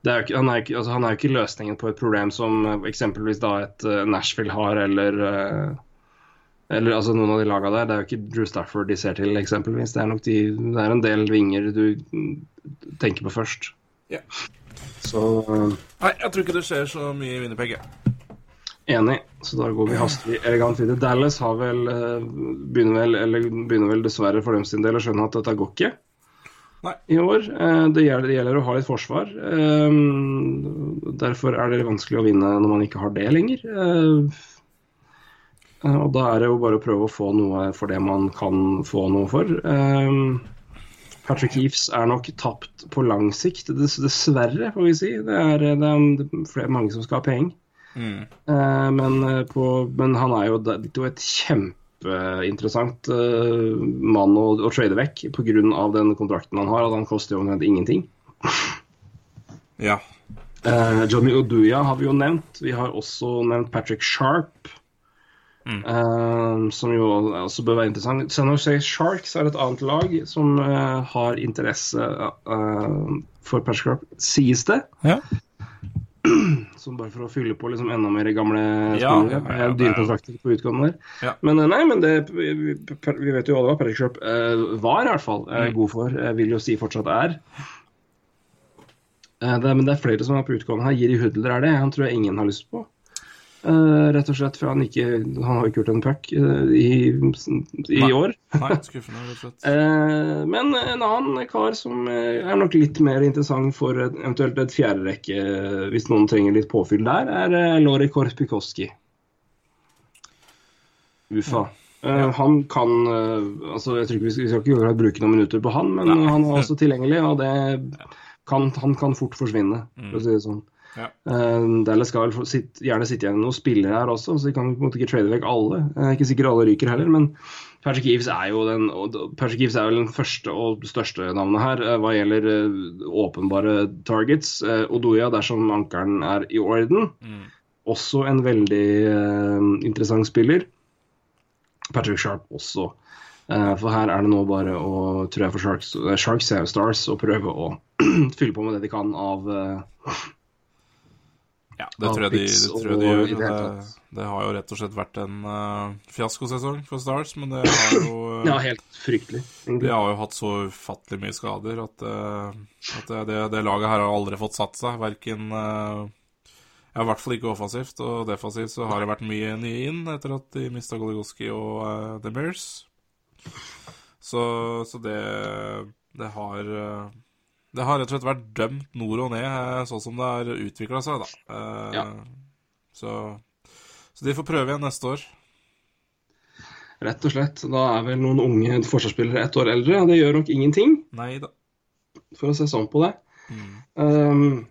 det er jo ikke, han, er jo ikke, altså, han er jo ikke løsningen på et problem som eh, eksempelvis da et eh, Nashville har, eller eller altså noen av de lagene der. Det er jo ikke Drew Stafford de ser til, eksempelvis. Det er nok de, det er en del vinger du tenker på først.
Ja.
Så
Nei, jeg tror ikke det skjer så mye i Winnerpeg. jeg.
Enig. Så da går vi hastig elegant videre. Dallas har vel, eh, begynner vel, eller begynner vel dessverre for dem sin del å skjønne at dette går ikke.
Nei.
i år. Eh, Det gjelder, det gjelder å ha litt forsvar. Eh, Derfor er det vanskelig å vinne når man ikke har det lenger. Og da er det jo bare å prøve å få noe for det man kan få noe for. Patrick Heaves er nok tapt på lang sikt, dessverre, får vi si. Det er, det er, det er flere, mange som skal ha penger.
Mm.
Men, eh, på, men han er jo, det er jo et kjempeinteressant eh, mann å, å trade vekk pga. den kontrakten han har. At han koster jo omtrent ingenting.
Ja.
Uh, Johnny Oduya har vi jo nevnt. Vi har også nevnt Patrick Sharp. eh, som jo også bør være interessant. San Jose Sharks er et annet lag som uh, har interesse uh, for Patrick Sharp, sies det.
Ja.
Som bare for å fylle på liksom enda mer gamle
Ja, ja, ja,
med på utgående der.
Ja.
Men eh, nei, men det, vi, vi vet jo alle hva Patrick Sharp eh, var, i hvert fall.
Mm.
god for. Jeg vil jo si fortsatt er. Det, men det er flere som er på utgående her. Jiri Hudler er det. Han tror jeg ingen har lyst på. Eh, rett og slett, for han, ikke, han har ikke gjort en puck uh, i, i
Nei.
år.
Nei, skuffende, rett og slett.
Uh, men en annen kar som er nok litt mer interessant for et, eventuelt et fjerderekke, rekke hvis noen trenger litt påfyll der, er Lori Korpikoski. Ufa. Eh, han kan altså Jeg tror ikke vi skal, vi skal ikke bruke noen minutter på han, men
Nei.
han er også tilgjengelig, og det kan, han kan fort forsvinne, for å si det sånn.
Ja.
Eh, Dallas skal sitt, gjerne sitte igjen med noen spillere her også, så de kan på en måte ikke trade vekk alle. Eh, ikke sikkert alle ryker heller, men Patrick Eves er jo den, Patrick Eves er vel den første og største navnet her eh, hva gjelder eh, åpenbare targets. Odoya dersom ankeren er i orden.
Mm.
Også en veldig interessant spiller. Patrick Sharp også. For her er det nå bare å, tror jeg for Sharks, Sharks Stars, å prøve å fylle på med det de kan av
Ja, det tror jeg de, det tror jeg de gjør.
det
Det, har jo rett og slett vært en uh, fiaskosesong for Stars, men det har jo uh,
Ja, helt fryktelig.
De har jo hatt så ufattelig mye skader at, uh, at det, det, laget her har aldri fått satt seg. Verken uh, ja, I hvert fall ikke offensivt, og defensivt så har det vært mye nye inn etter at de mista Goligoski og uh, The Bears. Så, så det, det har eh, Det har rett og slett vært dømt nord og ned, eh, sånn som det har utvikla seg, da. Eh,
Ja.
Så, så de får prøve igjen neste år.
Rett og slett. Da er vel noen unge forsvarsspillere ett år eldre. og Det gjør nok ingenting,
Neida.
for å se sånn på det.
Mm.
Um,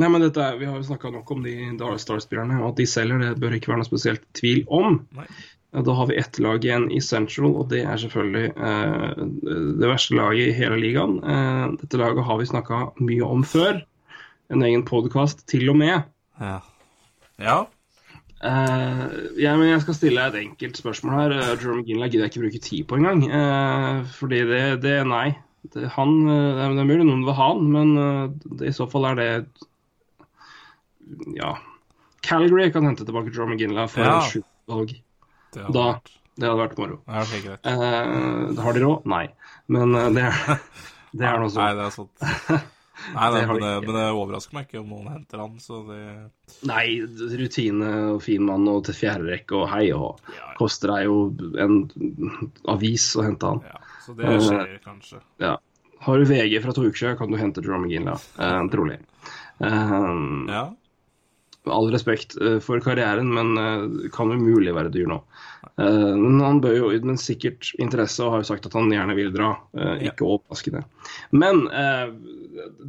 nei, men dette er, Vi har jo snakka nok om de Dallas Stars-spillerne, og at de selger, det bør ikke være noe spesielt tvil om.
Nei.
Da har vi ett lag igjen i Central, og det er selvfølgelig eh, det verste laget i hele ligaen. Eh, dette laget har vi snakka mye om før. En egen podkast til og med.
Ja. ja.
Eh, ja, men jeg skal stille deg et enkelt spørsmål her. Uh, Jerome McGinley gidder jeg ikke bruke tid på engang. Uh, fordi det, det Nei. Det, han, eh, det, er, mulig noen vil ha han, men eh, det, i så fall er det Ja. Calgary kan hente tilbake Jerome McGinley for
Ja.
sju valg.
Det
Da
vært,
Det hadde vært moro.
Ja, okay, greit.
Eh, har de råd? Nei. Men eh, det er det er noe
Nei, det er sant. Nei,
det, Det
men, det, men det overrasker meg ikke om noen henter han, så det
Nei, rutine og fin mann og til fjerde rekke og hei og
Ja, ja.
koster deg jo en avis å hente han.
ja. Så det skjer kanskje.
Ja. Har du VG fra to uker siden, kan du hente Jerome McGinley. Eh, trolig. Eh,
Ja.
All respekt eh, for karrieren, men eh, kan umulig være dyr nå. Eh, men han bør jo, men sikkert interesse, og har jo sagt at han gjerne vil dra. ikke overraskende. Men uh,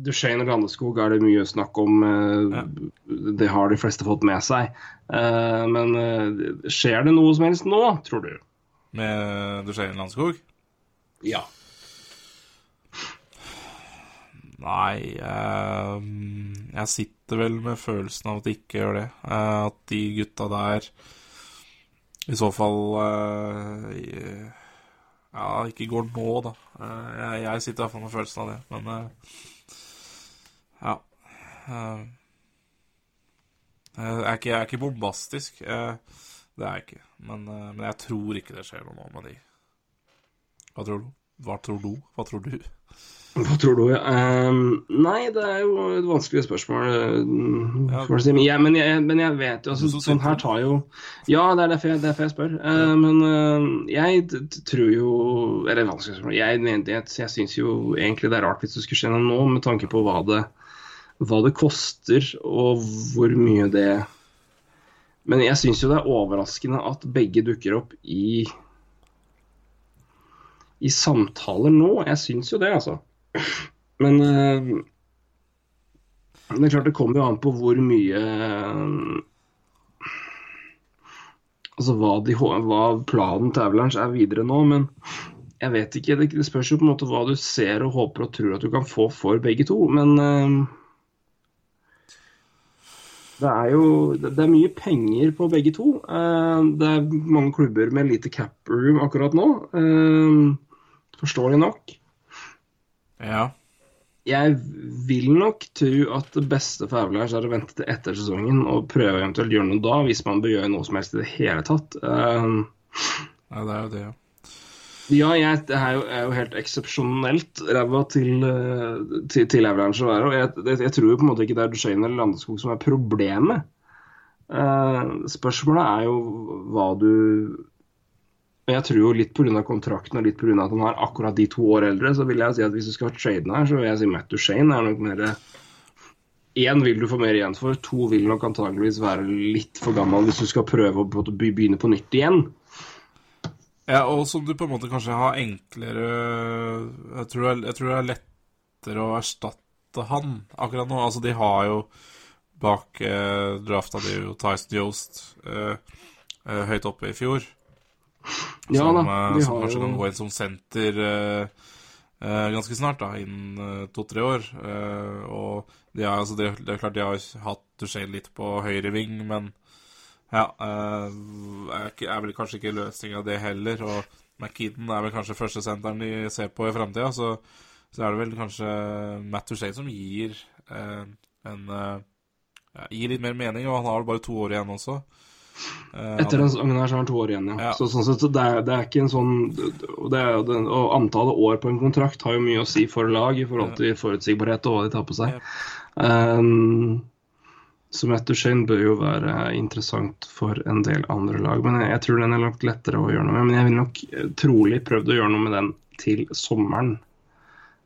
Duchene og Landeskog er det mye snakk om. Ja. Det har de fleste fått med seg. Uh, men uh, skjer det noe som helst nå, tror du?
Med Duchene Landeskog?
Ja.
Nei eh, Jeg sitter vel med følelsen av at de ikke gjør det. Eh, at de gutta der i så fall eh, i- Ja, ikke går nå, da. Eh, jeg, sitter iallfall med følelsen av det, men Ja. Jeg, er ikke, jeg er ikke bombastisk. det er jeg ikke. Men, men jeg tror ikke det skjer noe nå med de. Hva tror du? Hva tror du? Hva tror du?
Hva tror du? Um, nei, det er jo et vanskelig spørsmål. eh,
Ja.
si. Men, jeg, men, jeg, men jeg vet jo altså,
så
Sånn her tar jo Ja, det er derfor jeg, derfor jeg spør. Eh, men uh, jeg tror jo Eller vanskelig spørsmål. Jeg, jeg, jeg syns jo egentlig det er rart hvis det skulle skje noe nå, med tanke på hva det, hva det koster, og hvor mye det Men jeg syns jo det er overraskende at begge dukker opp i i samtaler nå. Jeg syns jo det, altså. Men eh, det er klart det kommer jo an på hvor mye eh, Altså hva, de, hva planen til Avalanche er videre nå, men jeg vet ikke. Det, det spørs jo på en måte hva du ser og håper og tror at du kan få for begge to. Men eh, det er jo det, er mye penger på begge to. Det er mange klubber med lite cap room akkurat nå. Forståelig nok.
Ja.
Jeg vil nok tro at det beste for Avalanche er å vente til etter sesongen og prøve eventuelt gjøre noe da, hvis man bør gjøre noe som helst i det hele tatt. Eh,
ja, det er jo det, ja.
ja, jeg det er jo, er jo helt eksepsjonelt ræva til, eh, til, til Avalanche å være. Og jeg, jeg, jeg tror jo på en måte ikke det er Duchene eller Landeskog som er problemet. Uh, spørsmålet er jo hva du og Jeg tror jo litt pga. kontrakten og litt pga. at han er akkurat de to år eldre, så vil jeg si at hvis du skal ha traden her, så vil jeg si Matt Duchene er nok mer Én vil du få mer igjen for, to vil nok antageligvis være litt for gammel hvis du skal prøve å begynne på nytt igjen.
Ja, og som du på en måte kanskje har enklere Jeg tror jeg tror det er lettere å erstatte han akkurat nå. Altså, de har jo bak eh, drafta de jo Tyson Yost eh, eh, høyt oppe i fjor.
Ja
som,
da,
eh,
de
som kanskje
jo
kan gå inn som senter eh, eh, ganske snart, da, innen to-tre år. Og de har, altså, det, er klart de har hatt Duchene litt på høyre ving, men ja, er, vel kanskje ikke løsninga det heller. Og McKeaton er vel kanskje førstesenteren de ser på i framtida, så, så er det vel kanskje Matt Duchene som gir eh, en ja, Gir litt mer mening, og han har vel bare to år igjen også. Eh,
Etter den sesongen her så har han to år igjen, ja.
Ja.
Så sånn sett, så det, er, det er ikke en sånn det er, jo og antallet år på en kontrakt har jo mye å si for lag i forhold til forutsigbarhet og hva de tar på seg. Um, så Matt Duchene bør jo være interessant for en del andre lag. Men jeg, jeg tror den er nok lettere å gjøre noe med. Men jeg ville nok eh, trolig prøvd å gjøre noe med den til sommeren.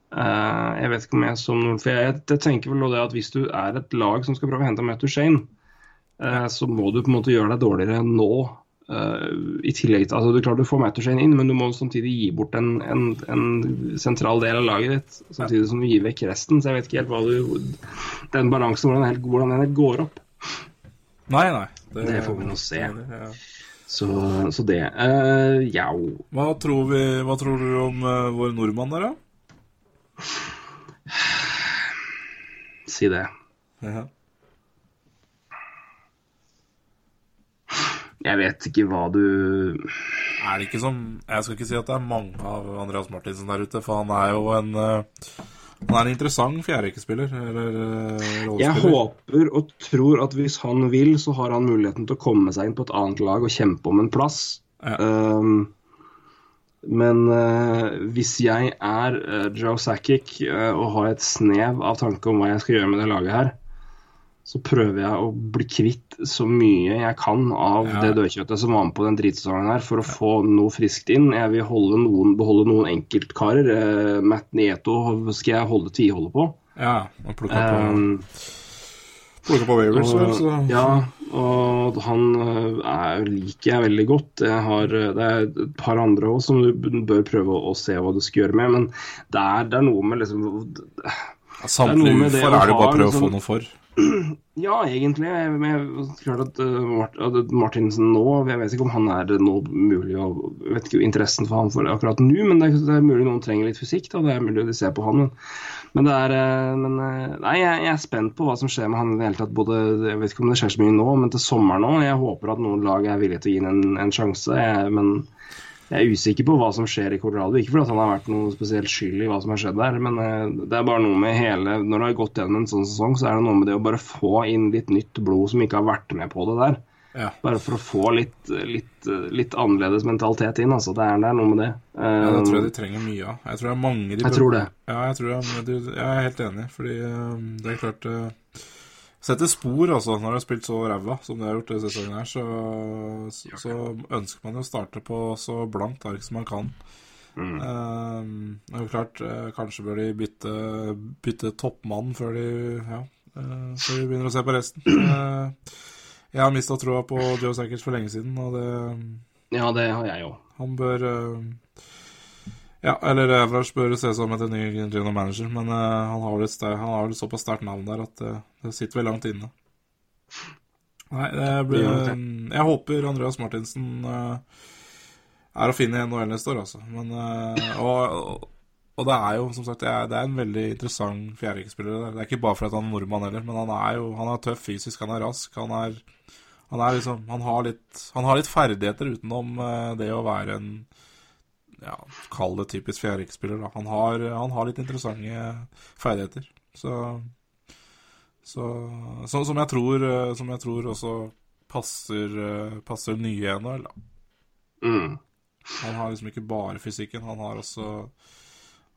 Uh, jeg vet ikke om jeg som For jeg, jeg tenker vel nå det at hvis du er et lag som skal prøve å hente Matt Shane så må du på en måte gjøre deg dårligere nå. eh, I tillegg til, altså Du klarer å få Mattershane inn, men du må samtidig gi bort en, en, en sentral del av laget ditt. Samtidig som du gir vekk resten. Så jeg vet ikke helt hva du Den balansen, hvordan, den helt- hvordan den helt går opp.
Nei, nei.
Det får vi nå se.
Ja.
Så, så det. Uh, ja.
Hva, tror vi, hva tror du om uh, vår nordmann der, da?
Si det.
Ja.
Jeg vet ikke hva du
Er det ikke som Jeg skal ikke si at det er mange av Andreas Martinsen der ute, for han er jo en eh, Han er en interessant fjerderekkespiller. Eller uh,
Jeg håper og tror at hvis han vil, så har han muligheten til å komme seg inn på et annet lag og kjempe om en plass.
Ja.
Um, men uh, hvis jeg er uh, Joe Sakic uh, og har et snev av tanke om hva jeg skal gjøre med det laget her, så prøver jeg å bli kvitt så mye jeg kan av
Ja.
det dødkjøttet som var med på den dritsesongen her, for å få noe friskt inn. Jeg vil noen, beholde noen enkeltkarer. Uh, Matt Nieto skal jeg holde tviholde på.
Ja, og plukke på,
Um,
plukka på Waivers, vel, så
ja, og han øh, er, liker jeg veldig godt. Jeg har, øh, det er et par andre òg som du bør prøve å, å se hva du skal gjøre med. Men det er, det er noe med liksom
ja,
det
Samtlige ufor er det bare å prøve å
liksom-
få noe for.
Ja, egentlig. Men jeg, klart Mart, at Martinsen nå Jeg vet ikke om han er nå mulig å Jeg vet ikke interessen for han for akkurat nå, men det er, mulig noen trenger litt fysikk. Da, det er mulig de ser på han. Men, men det er øh, men, øh, Nei, jeg er spent på hva som skjer med han i det hele tatt. Både, jeg vet ikke om det skjer så mye nå, men til sommeren nå. Jeg håper at noen lag er villige til å gi ham en, en sjanse. Jeg, men jeg er usikker på hva som skjer i Colorado. Ikke fordi han har vært noe spesielt skyld i hva som har skjedd der, men eh, det er bare noe med hele Når du har gått gjennom en sånn sesong, så er det noe med det å bare få inn litt nytt blod som ikke har vært med på det der.
Ja.
Bare for å få litt, litt, litt annerledes mentalitet inn. Altså. Det, er, det er noe med det.
Ja, det tror jeg de trenger mye av. Jeg tror det er mange de
Jeg tror det.
Ja, jeg tror jeg, du, jeg er helt enig, fordi um, det er klart eh, Setter spor, altså. Når du har spilt så ræva som du har gjort denne sesongen her, så, så, så ønsker man jo å starte på så blankt ark som man kan.
Mm.
Uh, det er jo klart, uh, kanskje bør de bytte, bytte toppmann før de Ja, uh, før de begynner å se på resten. Eh, Jeg har mista troa på Joe Sackers for lenge siden, og det
Ja, det har jeg òg.
Han bør Ja, eller Evrash bør se som etter ny general manager, men uh, han har et, han har vel såpass sterkt navn der at uh, det sitter vel langt inne. Nei, det blir
uh,
Jeg håper Andreas Martinsen eh, er å finne i NHL neste år, altså. Men og, og det er jo, som sagt, det er, det er en veldig interessant fjerderekkespiller. Det er ikke bare fordi han er nordmann heller, men han er jo han er tøff fysisk, han er rask. Han er, han er liksom Han har litt, han har litt ferdigheter utenom det å være en ja, Kall det typisk fjerderekkespiller. da. Han har, han har litt interessante ferdigheter. Så, så, så som, jeg tror, eh, som jeg tror også passer, eh, passer nye NHL. da.
Mm.
Han har liksom ikke bare fysikken, han har også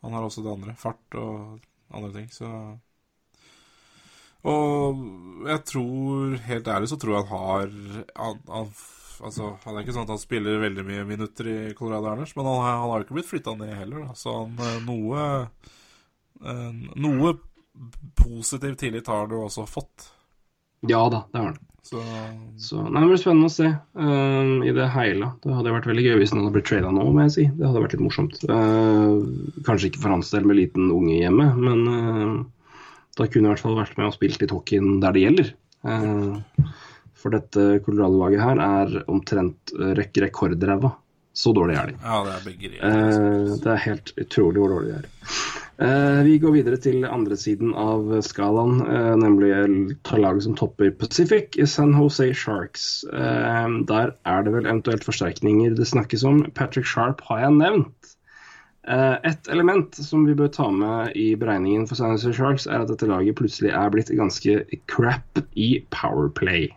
Han har også det andre. Fart og andre ting, så Og jeg tror, helt ærlig, så tror jeg han har han, han, Altså, han er ikke sånn at han spiller veldig mye minutter i Colorado Erners, men han, har- han har jo ikke blitt flytta ned heller, da. Så han eh, noe eh, Noe positiv tillit har du også fått.
Ja da, det har han.
Så
Så, nei, Det blir spennende å se eh, i det hele. Det hadde vært veldig gøy hvis han hadde blitt traila nå, må jeg si. Det hadde vært litt morsomt. Uh, kanskje ikke for hans del med liten unge hjemme, men uh, da kunne jeg i hvert fall vært med og spilt litt hockeyen der det gjelder. Eh, for dette Colorado-laget her er omtrent rekke rekk rekordræva. Så dårlig er de.
ja, det er begri.
Eh, det er helt utrolig hvor dårlig de er. Eh, vi går videre til andre siden av skalaen, eh, nemlig laget som topper Pacific, San Jose Sharks. Eh, der er det vel eventuelt forsterkninger det snakkes om. Patrick Sharp har jeg nevnt. Eh, et element som vi bør ta med i beregningen for San Jose Sharks, er at dette laget plutselig er blitt ganske crap i powerplay.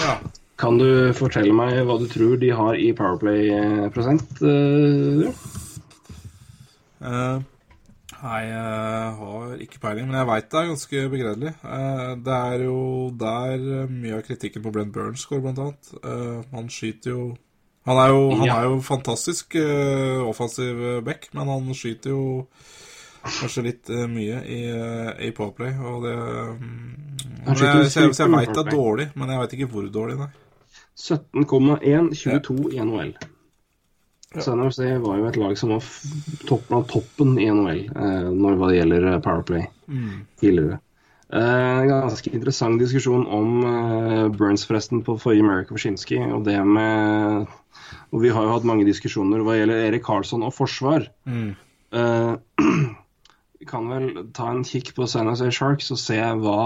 Ja.
Kan du fortelle meg hva du tror de har i powerplay-prosent? Uh, ja?
Eh, nei, jeg har ikke peiling, men jeg veit det er ganske begredelig. Uh, det er jo der eh, mye av kritikken på Brent Burns går, blant annet. Eh, han skyter jo Han er jo, han
Ja.
er jo fantastisk eh, offensiv eh, back, men han skyter jo kanskje litt uh, mye i, uh, i Powerplay, og det um,
Han
jeg, så jeg, så jeg veit det er dårlig, men jeg veit ikke hvor dårlig, nei.
17,1-22 i NHL. San det var jo et lag som var topp blant toppen i NHL eh, når det gjelder Powerplay Powerplay tidligere. Eh, ganske interessant diskusjon om eh, Burns forresten på forrige America Forshinski. Og det med Og vi har jo hatt mange diskusjoner hva gjelder Erik Karlsson og forsvar. Eh, vi kan vel ta en kikk på San Jose Sharks og se hva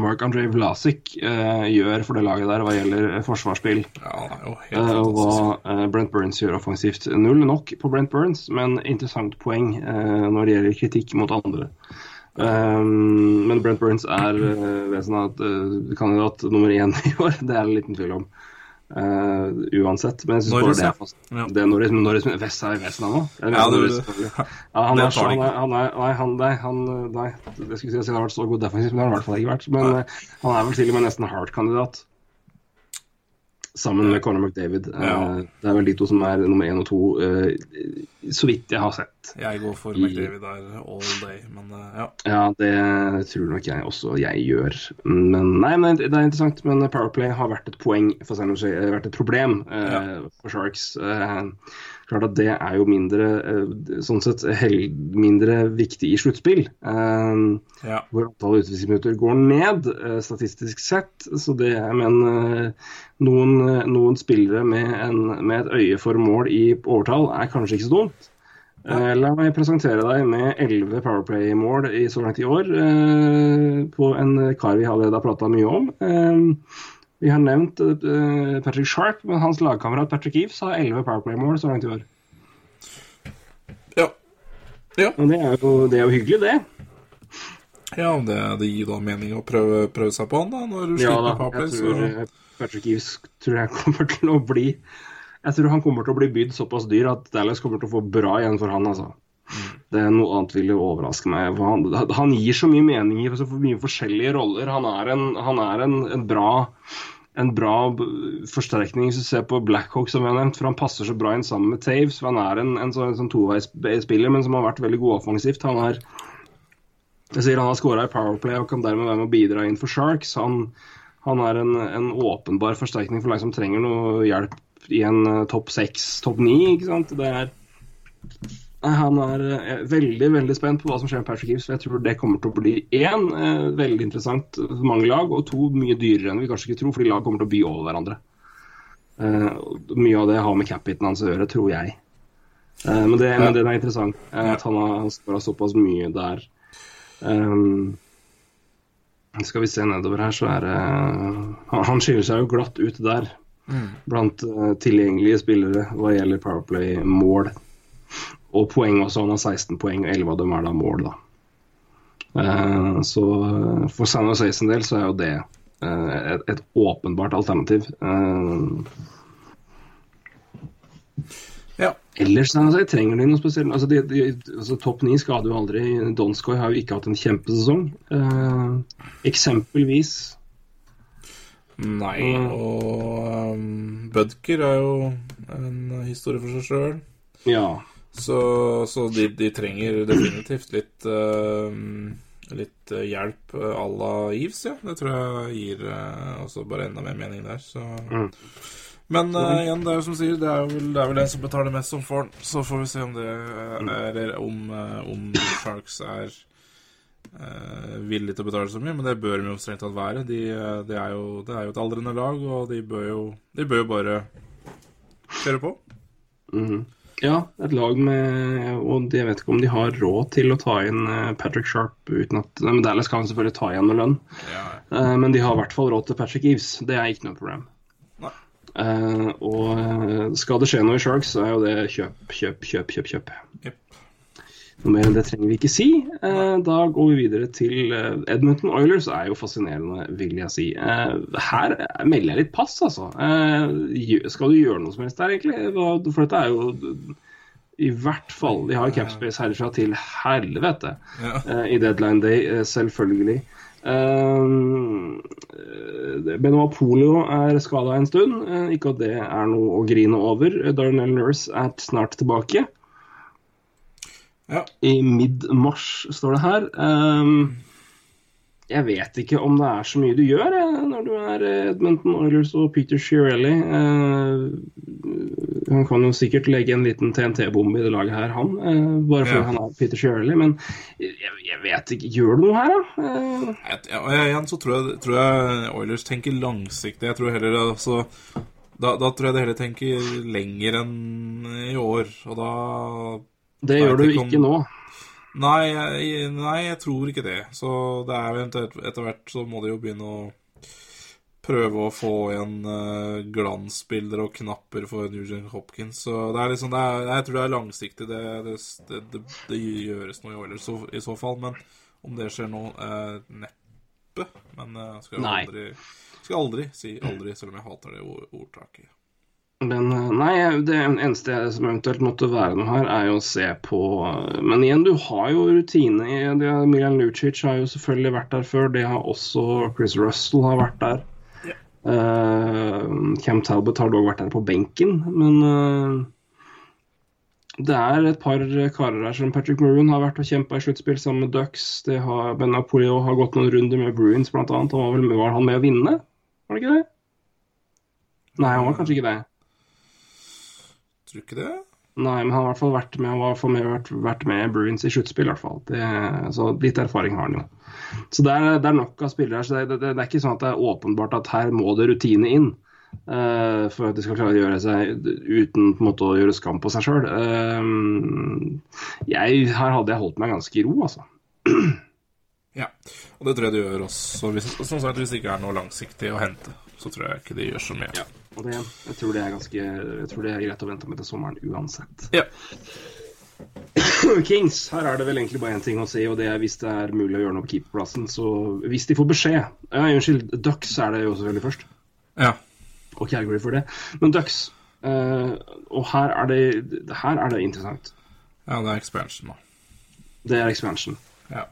Mark-André Vlasic uh, gjør for det laget der hva gjelder eh, forsvarsspill.
Ja,
Eh, og hva Brent Burns gjør offensivt. Null nok på Brent Burns, men interessant poeng når det gjelder kritikk mot andre. Um, men Brent Burns er uh, vesenet uh, kandidat nummer én i år, det er det liten tvil om. Eh, uansett. Men jeg syns bare det er fast.
Ja.
Det er Norris, men Norris Vest er Vest nå? Jeg
Ja,
Norris. Ja, han er så,
tar de
han
ikke.
han er, nei, han, nei, han, nei, det skulle si at han har vært så god defensivt, men det har han i hvert fall ikke vært. Men eh, han er vel til og med nesten Hart-kandidat. Sammen med Conor McDavid. Eh,
Ja.
Det er vel de to som er nummer én og to, eh, så vidt jeg har sett.
Jeg går for McDavid der all day, men eh, ja.
Ja, det tror nok jeg også jeg gjør. Men nei, men det er interessant. Men Powerplay har vært et poeng for San Jose, vært et problem ja. for Sharks. Klart at det er jo mindre eh, sånn sett mindre viktig i sluttspill. Eh,
ja.
hvor antallet utvisningsminutter går ned eh, statistisk sett. Så det, men eh, noen, noen spillere med, en, med et øye for mål i overtall er kanskje ikke så dumt. La meg presentere deg med elleve Powerplay-mål i så langt i år, eh, på en kar vi allerede har prata mye om. Vi har nevnt eh, Patrick Sharp, men hans lagkamerat Patrick Eves har elleve Powerplay-mål så langt i år.
Ja. Ja,
Og det er jo, det er jo hyggelig, det.
ja det, det gir da mening å prøve, prøve seg på han, da, når du
Ja
sliter med powerplay.
jeg tror
Så
eh, Patrick Eves tror jeg kommer til å bli Jeg tror han kommer til å bli bydd såpass dyr at Dallas kommer til å få bra igjen for han, altså. Det er Noe annet ville overraske meg. Han, han gir så mye mening i så mye forskjellige roller. Han er en, han er en, en bra en bra forsterkning hvis du ser på Blackhawk, som vi har nevnt. For han passer så bra inn sammen med Taves. Han er en, en sånn, sånn toveisspiller, men som har vært veldig god offensivt. Han er Jeg sier han har skåra i Powerplay og kan dermed være med å bidra inn for Sharks. Han, han er en, en, åpenbar forsterkning for lag som trenger noe hjelp i en uh, topp seks, topp ni. Det er han er uh, veldig veldig spent på hva som skjer med Patrick Gibbs. Jeg tror det kommer til å bli én uh, veldig interessant for mange lag, og to mye dyrere enn vi kanskje ikke tror, fordi lag kommer til å by over hverandre. mye av det har med cap-hiten hans å gjøre, tror jeg. men, det, men det er interessant at han har skåra såpass mye der. Um, skal vi se nedover her, så er det uh, Han skiller seg jo glatt ut der mm. blant uh, tilgjengelige spillere hva gjelder Powerplay-mål. Og poeng også. Han har 16 poeng, og 11 av dem er da mål, da. Uh, så for San Jose sin del så er jo det et, et, åpenbart alternativ.
Ja.
Ellers altså, trenger de noe spesielt. Altså, de, de, altså, Topp ni skader jo aldri. Donskoy har jo ikke hatt en kjempesesong. Uh, eksempelvis.
Nei, og um, Budker er jo en historie for seg sjøl.
Ja.
Så, så de, de, trenger definitivt litt uh, Litt hjelp à la Eves, ja. Det tror jeg gir uh, også bare enda mer mening der. Så mm. Men uh, igjen, det er jo som sier, det er vel, det er vel en som betaler mest som får den. Så får vi se om det er, eller om, om Sharks er uh, villige til å betale så mye. Men det bør de jo strengt tatt være. De, de er jo, det er jo et aldrende lag, og de bør jo, de bør jo bare kjøre på.
Mm -hmm. Ja, et lag med Og jeg vet ikke om de har råd til å ta inn Patrick Sharp uten at Men Dallas kan selvfølgelig ta igjen med lønn.
Ja.
Men de har i hvert fall råd til Patrick Eves. Det er ikke noe problem. Og eh, skal det skje noe i Sharks, så er jo det kjøp, kjøp, kjøp, kjøp. kjøp.
Yep.
Noe mer enn det trenger vi ikke si. Uh, da går vi videre til uh, Edmonton Oilers. er jo fascinerende, vil jeg si. her melder jeg litt pass, altså. skal du gjøre noe som helst der, egentlig? For dette er jo i hvert fall De har capspace herfra til helvete
ja.
i deadline day, selvfølgelig. Benoit Polio er skada en stund. Ikke at det er noe å grine over. Darnell Nurse er snart tilbake.
Ja.
I mid-mars, står det her. Um, jeg vet ikke om det er så mye du gjør jeg, når du er Edmonton Oilers og Peter Shirelli. Uh, han kan jo sikkert legge en liten TNT-bombe i det laget her, han. Uh, bare fordi ja. han er Peter Shirelli. Men jeg, jeg, vet ikke Gjør du noe her, da? Uh,
ja, igjen så tror jeg, tror jeg, Oilers tenker langsiktig. Jeg tror heller altså da, da, tror jeg det heller tenker lenger enn i år, og da
Det gjør du ikke, om... nå.
Nei jeg, nei, jeg tror ikke det. Så det er eventuelt etter hvert så må de jo begynne å prøve å få igjen uh, glansbilder og knapper for Nugent Hopkins. Så det er liksom det er, Jeg tror det er langsiktig. Det, det, det, det gjøres noe i Oilers i så fall. Men om det skjer nå, uh, neppe. Men uh, skal jeg aldri, skal aldri si aldri, selv om jeg hater det ordtaket.
Men nei, det eneste som eventuelt måtte være noe her, er jo å se på Men igjen, du har jo rutine. Milan Lucic har jo selvfølgelig vært der før. Det har også Chris Russell har vært der.
Yeah.
Uh, Cam Talbot har dog vært der på benken, men uh, det er et par karer her som Patrick Maroon har vært og kjempa i sluttspill sammen med Ducks. Det har, ben Apolio har gått noen runder med Bruins, blant annet. Han var, vel, var han med å vinne? Var det ikke det? Nei, han var kanskje ikke det.
Tror du ikke det?
Nei, men han har i hvert fall vært med, han med, vært, vært med Bruins i sluttspill, i hvert fall. Det, så litt erfaring har han jo. Så det er, det er nok av spillere her. så det, det, er ikke sånn at det er åpenbart at her må det rutine inn. Uh, for at de skal klare å gjøre seg uten på en måte å gjøre skam på seg sjøl. Uh, her hadde jeg holdt meg ganske i ro, altså.
ja, og det tror jeg de gjør også. Hvis, som sagt, hvis det ikke er noe langsiktig å hente, så tror jeg ikke de gjør så mye.
Ja. Og det, jeg, tror det er ganske, jeg tror det er greit å vente med til sommeren uansett.
Ja.
Kings, her er det vel egentlig bare én ting å si, og det er hvis det er mulig å gjøre noe på keeperplassen. Så hvis de får beskjed ja, Unnskyld, Ducks er det jo selvfølgelig først.
Ja.
Og Calgary for det. Men Ducks uh, Og her er, det, her er det interessant.
Ja, det er expansion, da.
Det er expansion.
Ja.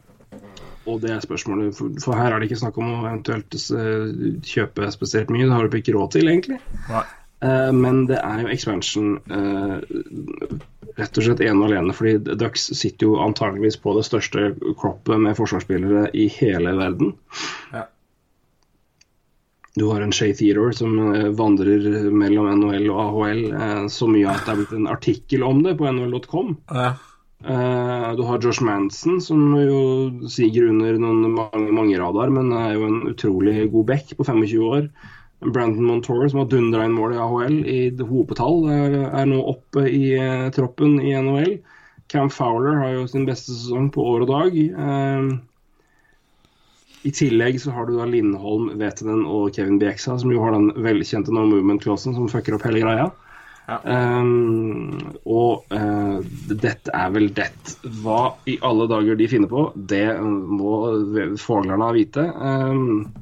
Og det er spørsmålet, for, her er det ikke snakk om å eventuelt uh, kjøpe spesielt mye. Det har du ikke råd til, egentlig.
Nei.
Uh, men det er jo expansion uh, rett og slett ene og alene fordi Ducks sitter jo antageligvis på det største kroppet med forsvarsspillere i hele verden.
Ja.
Du har en Shay Theodore som eh, vandrer mellom NHL og AHL eh, så mye at det er blitt en artikkel om det på nhl.com.
Ja.
Eh, du har Josh Manson, som jo siger under noen mange, mange radar, men er jo en utrolig god back på 25 år. Brandon Montour, som har dundra inn mål i AHL i hopetall, er, nå oppe i eh, troppen i NHL. Cam Fowler har jo sin beste sesong på år og dag. Eh, I tillegg så har du da Lindholm, Vetenen og Kevin Bieksa, som jo har den velkjente no movement-klassen som fucker opp hele greia. Um, og uh, dette er vel det. Hva i alle dager de finner på, det må fuglerne vite. Um,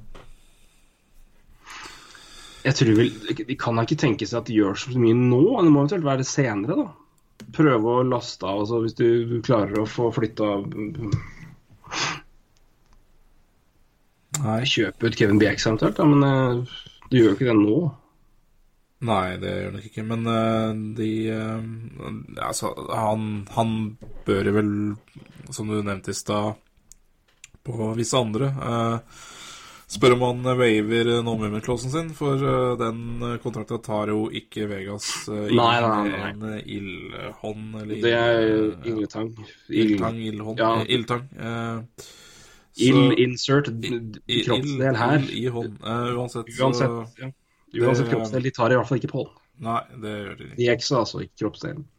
jeg tror vel, De kan da ikke tenke seg at de gjør så mye nå. Det må eventuelt være senere, da. Prøve å laste av, altså hvis du klarer å få flytta
Nei.
Kjøpe ut Kevin Bjerks eventuelt, da, men uh, du gjør jo ikke det nå.
Nei, det gjør nok ikke, men uh, de uh, Altså, han, han bør vel, som du nevnte i stad, på visse andre uh, Spør om han waver no movement-clausen sin, for den kontrakten tar jo ikke Vegas inn
Nei, nei, nei.
en ildhånd eller
Det er
ild-
ildtang.
Ildtang, ildhånd
Ja.
Ildtang.
Ild insert
I- i-
kroppsdel her.
ild i hånd. Uansett,
Uansett, ja. Uansett kroppsdel, de tar i hvert fall ikke på den.
Nei, det gjør de ikke.
De er altså, ikke kroppsdelen.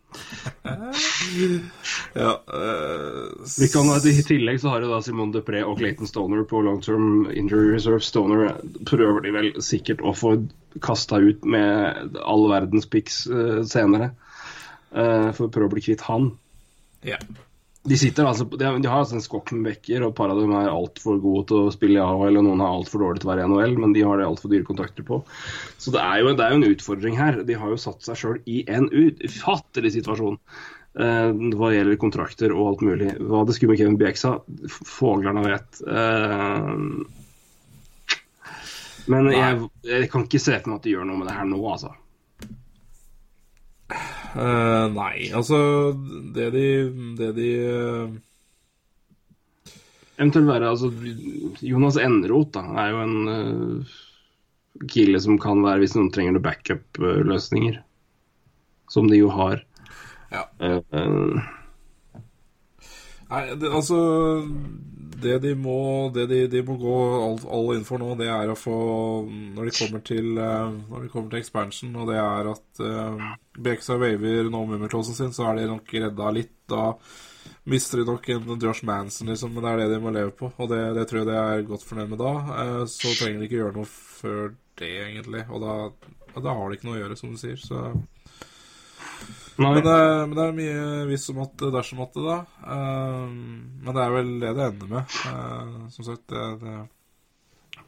Ja, uh,
Vi kan, I tillegg så har jo da Simone Dupré og Clayton Stoner på long term injury reserve. Stoner prøver de vel sikkert å få kasta ut med all verdens picks uh, senere. uh, for å prøve å bli kvitt han.
ja.
De sitter altså, de har, de har altså en skokk med bekker, og par av dem er altfor gode til å spille i AHL, og noen er altfor dårlige til å være i NHL, men de har det altfor dyre kontrakter på. Så det er, jo, det er jo en utfordring her. De har jo satt seg sjøl i en ufattelig situasjon eh, hva gjelder kontrakter og alt mulig. Hva det skulle med Kevin Bjeksa, foglerne vet. Eh, men jeg, jeg kan ikke se for meg at de gjør noe med det her nå, altså.
Eh, nei, altså Det de, det de uh...
Eventuelt være altså, Jonas Enroth da, er jo en uh, kille som kan være hvis noen trenger backup-løsninger. Som de jo har.
Ja.
Uh,
Nei, det, altså Det de må, det de, de må gå all, all inn for nå, det er å få Når de kommer til, eh, når de kommer til expansion, og det er at uh, Beksa waver nå movement-clausen sin, så er de nok redda litt. Da mister de nok en Josh Manson, liksom, men det er det de må leve på. Og det, det tror jeg de er godt fornøyd med da. Uh, så trenger de ikke gjøre noe før det, egentlig. Og da, da har de ikke noe å gjøre, som du sier. Så Men men det er mye hvis og måtte dersom måtte, da. Eh, men det er vel det det ender med. Eh, som sagt, det, det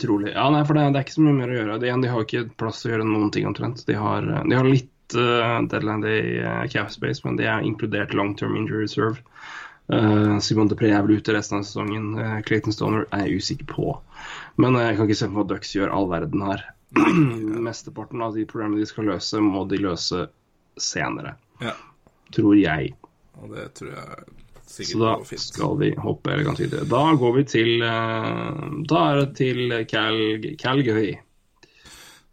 trolig. Ja, nei, for det, det er ikke så mye mer å gjøre. De, de har ikke plass til å gjøre noen ting omtrent. De har, de har litt uh, deadline day uh, cap space, men de er inkludert long term injury reserve. Uh, Simon Depré er vel ute resten av sesongen. Uh, Clayton Stoner er jeg usikker på. Men jeg kan ikke se for meg at Ducks gjør all verden her. Mesteparten av de problemene de skal løse, må de løse senere.
Ja.
Tror jeg.
Og det tror jeg
Så
sikkert
da
går fint.
skal vi hoppe elegant videre. Da går vi til uh, Da er det til Cal Calgary,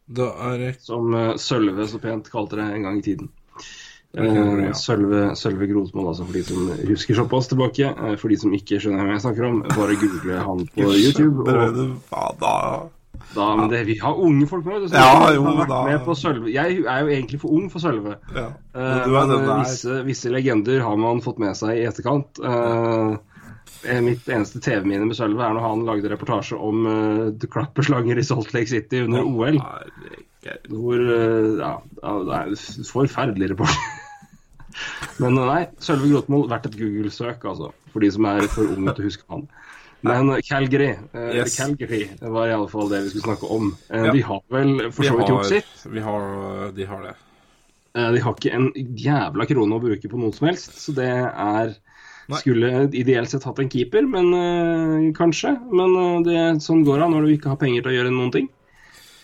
Da er det
som uh, Sølve så pent kalte det en gang i tiden. Uh,
ja.
Sølve, Sølve Grotmo, altså for de som husker såpass tilbake. For de som ikke skjønner hvem jeg snakker om, bare google han på YouTube. Og
Hva da
da, men det, vi har unge folk med. Så
Ja, jo, da-
med på Sølve. Jeg er jo egentlig for ung for Sølve.
ja. Den
visse, visse legender har man fått med seg i etterkant. Uh, mitt eneste TV-minne med Sølve er når han lagde reportasje om uh, klapperslanger i Salt Lake City under OL. Hvor uh, Ja, det er en forferdelig report Men nei, Sølve Grotmol verdt et Google-søk, altså. For de som er for unge til å huske han. Men eh, Calgary, eh,
Yes.
Calgary var i alle fall det vi skulle snakke om. Eh,
Ja.
De har vel for så vidt gjort sitt.
vi har, de har det.
Eh, De har ikke en jævla krone å bruke på noe som helst, så det er
Nei.
Skulle ideelt sett hatt en keeper, men eh, kanskje. Men eh, det, sånn går det når du ikke har penger til å gjøre noen ting.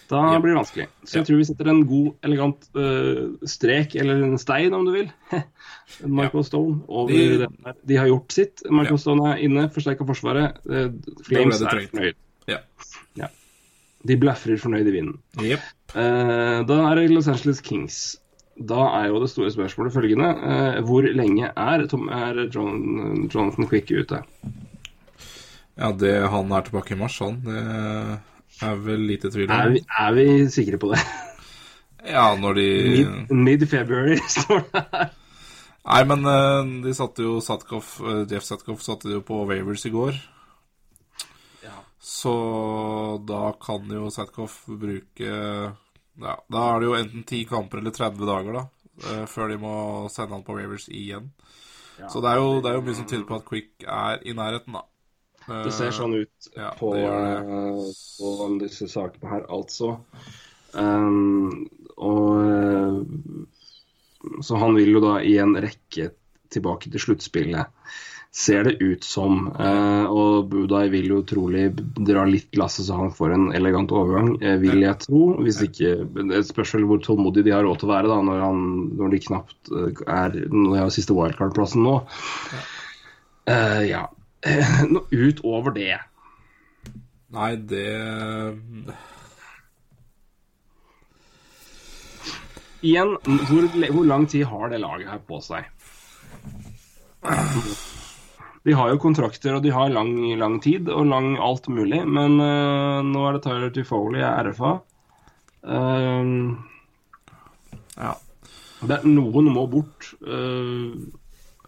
Da
Ja.
blir det vanskelig. Så jeg
Ja.
tror vi setter en god, elegant uh, strek, eller en stein om du vil, Michael Stone, over
De-
den. De har gjort sitt. Michael
Ja.
Stone er inne, forsterka Forsvaret. Uh, Flames er fornøyd.
Ja.
Ja. De blafrer fornøyd i vinden.
Yep.
Uh, da er det Los Angeles Kings. Da er jo det store spørsmålet følgende. eh, hvor lenge er, Tom, er John, Jonathan Quick ute?
Ja, det han er tilbake i mars, han, det er vel lite tvil om.
Er vi, er vi sikre på det?
Ja, når de
Mid- Mid-February står det her.
Nei, men eh, de satte jo Satkoff, eh, Jeff Satkoff satte de jo på Wavers i går. Så da kan jo Satkoff bruke Ja, da er det jo enten 10 kamper eller 30 dager, da. eh, Før de må sende han på Wavers igjen. Så det er, jo, det er jo mye som tyder på at Quick er i nærheten, da.
Det ser sånn ut
ja,
på, eh, på disse sakene her, altså. Um, og eh, Så han vil jo da i en rekke tilbake til sluttspillet, ser det ut som. Uh, og Budai vil jo trolig dra litt lasset så han får en elegant overgang, eh, vil jeg tro. Hvis ikke Det spørs vel hvor tålmodig de har råd til å være da, når, han, når de knapt eh, er Når de har siste wildcard-plassen nå. Uh, ja. Noe utover det.
Nei, det
Igjen, hvor, hvor lang tid har det laget her på seg? De har jo kontrakter, og de har lang, lang tid og lang alt mulig, men uh, nå er det Tyler Tifoley er RFA. Uh,
Ja.
det noen må bort. Eh,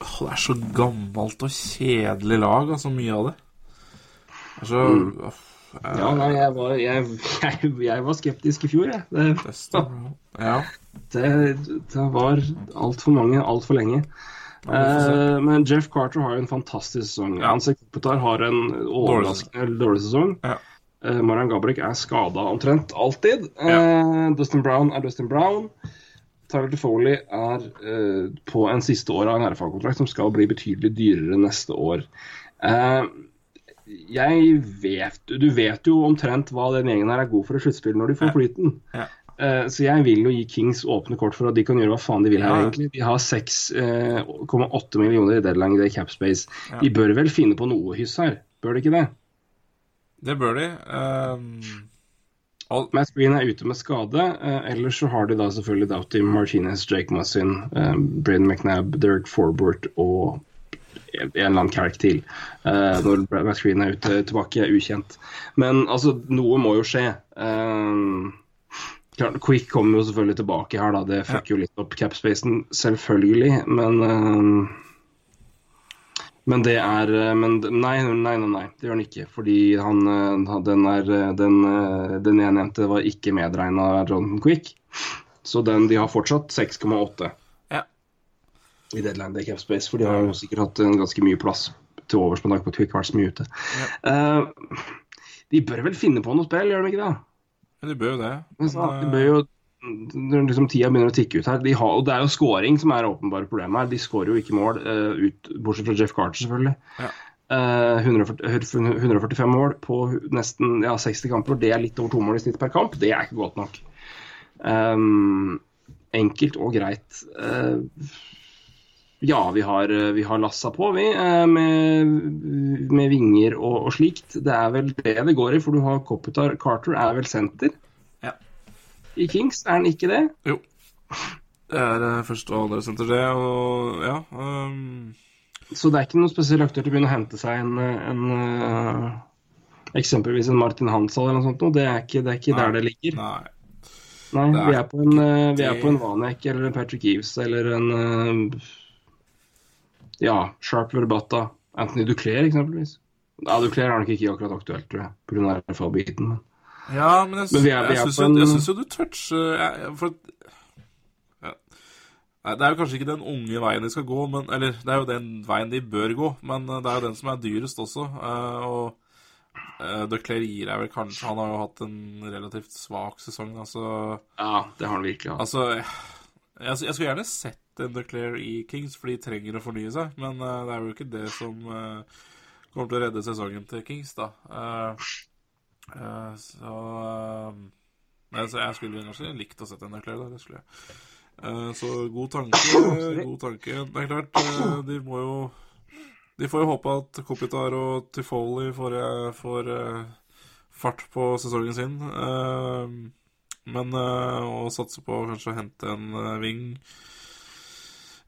Åh, Det er så gammelt og kjedelig lag, altså, mye av det. Det så åh,
ja, nei, jeg var, jeg, jeg, jeg var skeptisk i fjor, jeg. Det,
beste. Ja.
det, det var altfor mange altfor lenge. Eh, men Jeff Carter har jo en fantastisk sesong.
Ja.
Hans Kopitar har en overraskende dårlig sesong.
Ja.
Eh, Marian Gabrick er skada omtrent alltid. Eh, Dustin Brown er Dustin Brown. Tyler DeFoley er eh, på en siste år av en RFA-kontrakt som skal bli betydelig dyrere neste år. Eh, jeg vet Du vet jo omtrent hva den gjengen her er god for i sluttspill når de får flyten.
Ja.
Eh, så jeg vil jo gi Kings åpne kort for at de kan gjøre hva faen de vil her,
Ja.
egentlig. De har 6,8 millioner i deadline day cap space.
Ja.
De bør vel finne på noe hyss her, bør de ikke det?
Det bør de. Um,
Matt Green er ute med skade. Eh, ellers så har de da selvfølgelig Doughty, Martinez, Jake Mussin, eh, Braden McNabb, Derek Forbert og en eller annen character til. Eh, når Matt Green er ute tilbake, er ukjent. Men altså, noe må jo skje. Eh, klart, Quick kommer jo selvfølgelig tilbake her, da. Det fucker jo litt opp capspacen, selvfølgelig. Men eh, men det er eh, men, nei, nei, nei, nei, det gjør han ikke. Fordi han, eh, den, er, eh, den, den jeg nevnte, var ikke medregna Jonathan Quick. Så den, de har fortsatt 6,8
Ja.
i deadline day cap space. For de har jo sikkert hatt en ganske mye plass til overs på tanke på at Quick har vært så mye ute. Eh, de bør vel finne på noe spill, gjør de ikke det?
Ja, de bør jo det.
Men, de bør jo når liksom tida begynner å tikke ut her de har, og Det er jo scoring som er åpenbare problemet her. De skårer jo ikke mål, uh, ut, bortsett fra Jeff Carter, selvfølgelig.
Ja.
Uh, 140, 145 mål på nesten ja, 60 kamper. Det er litt over to mål i snitt per kamp. Det er ikke godt nok. Um, enkelt og greit. Uh, ja, vi har, vi har lassa på, vi, med, med vinger og, og slikt. Det er vel det det går i, for du har Kopitar Carter er vel senter. I Kings, er han ikke det?
Jo. Det er eh, første og andre senter, det, og ja um,
Så det er ikke noen spesiell aktør til å begynne å hente seg en, en uh, eksempelvis en Martin Hansal eller noe sånt. noe. Det er ikke, det er ikke
Nei.
der det ligger.
Nei.
Nei, vi er på en, uh, vi er på en Vanek eller en Patrick Eves eller en uh, Ja, Sharp Verbata. Anthony Duclair, eksempelvis. Ja, Duclair er nok ikke akkurat aktuelt, tror jeg, pga. RFA-biten. men
Ja, men jeg,
Men
jeg,
er
syns jo, jeg jo du toucher jeg- jeg- For ja. Nei, Det er jo kanskje ikke den unge veien de skal gå, men, eller det er jo den veien de bør gå, men eh, det er jo den som er dyrest også. eh, Og uh, De Clarier er vel kanskje Han har jo hatt en relativt svak sesong, altså.
Ja, det har han virkelig hatt.
Altså jeg, jeg skulle gjerne sett en Declare i Kings, for de trenger å fornye seg, men uh, det er jo ikke det som uh, kommer til å redde sesongen til Kings, da. Eh, eh, så eh, Men så jeg skulle kanskje likt å sette en nøkler der. Det skulle jeg. Uh, så god tanke. god tanke. Det er klart, uh, de må jo De får jo håpe at Kopitar og Tifoli får, får fart på sesongen sin. Men å satse på kanskje å hente en ving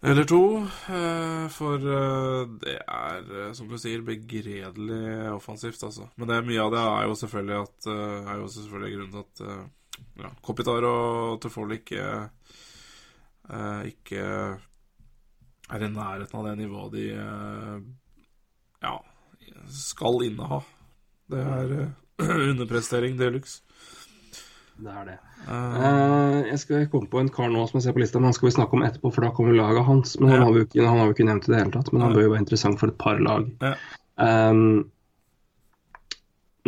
eller to. eh, For eh, det er, eh, som du sier, begredelig offensivt, altså. Men det mye av det er jo selvfølgelig at er jo selvfølgelig grunnen til at ja, Kopitar og Tefol ikke ikke er i nærheten av det nivået de ja, skal inneha. Det er underprestering de luxe.
Det er det. Uh, jeg skal komme på en kar nå som jeg ser på lista, men han skal vi snakke om etterpå, for da kommer laget hans. Men han
Ja.
har vi ikke, han har vi ikke nevnt i det hele tatt, men han bør jo være interessant for et par lag.
Ja.
Um,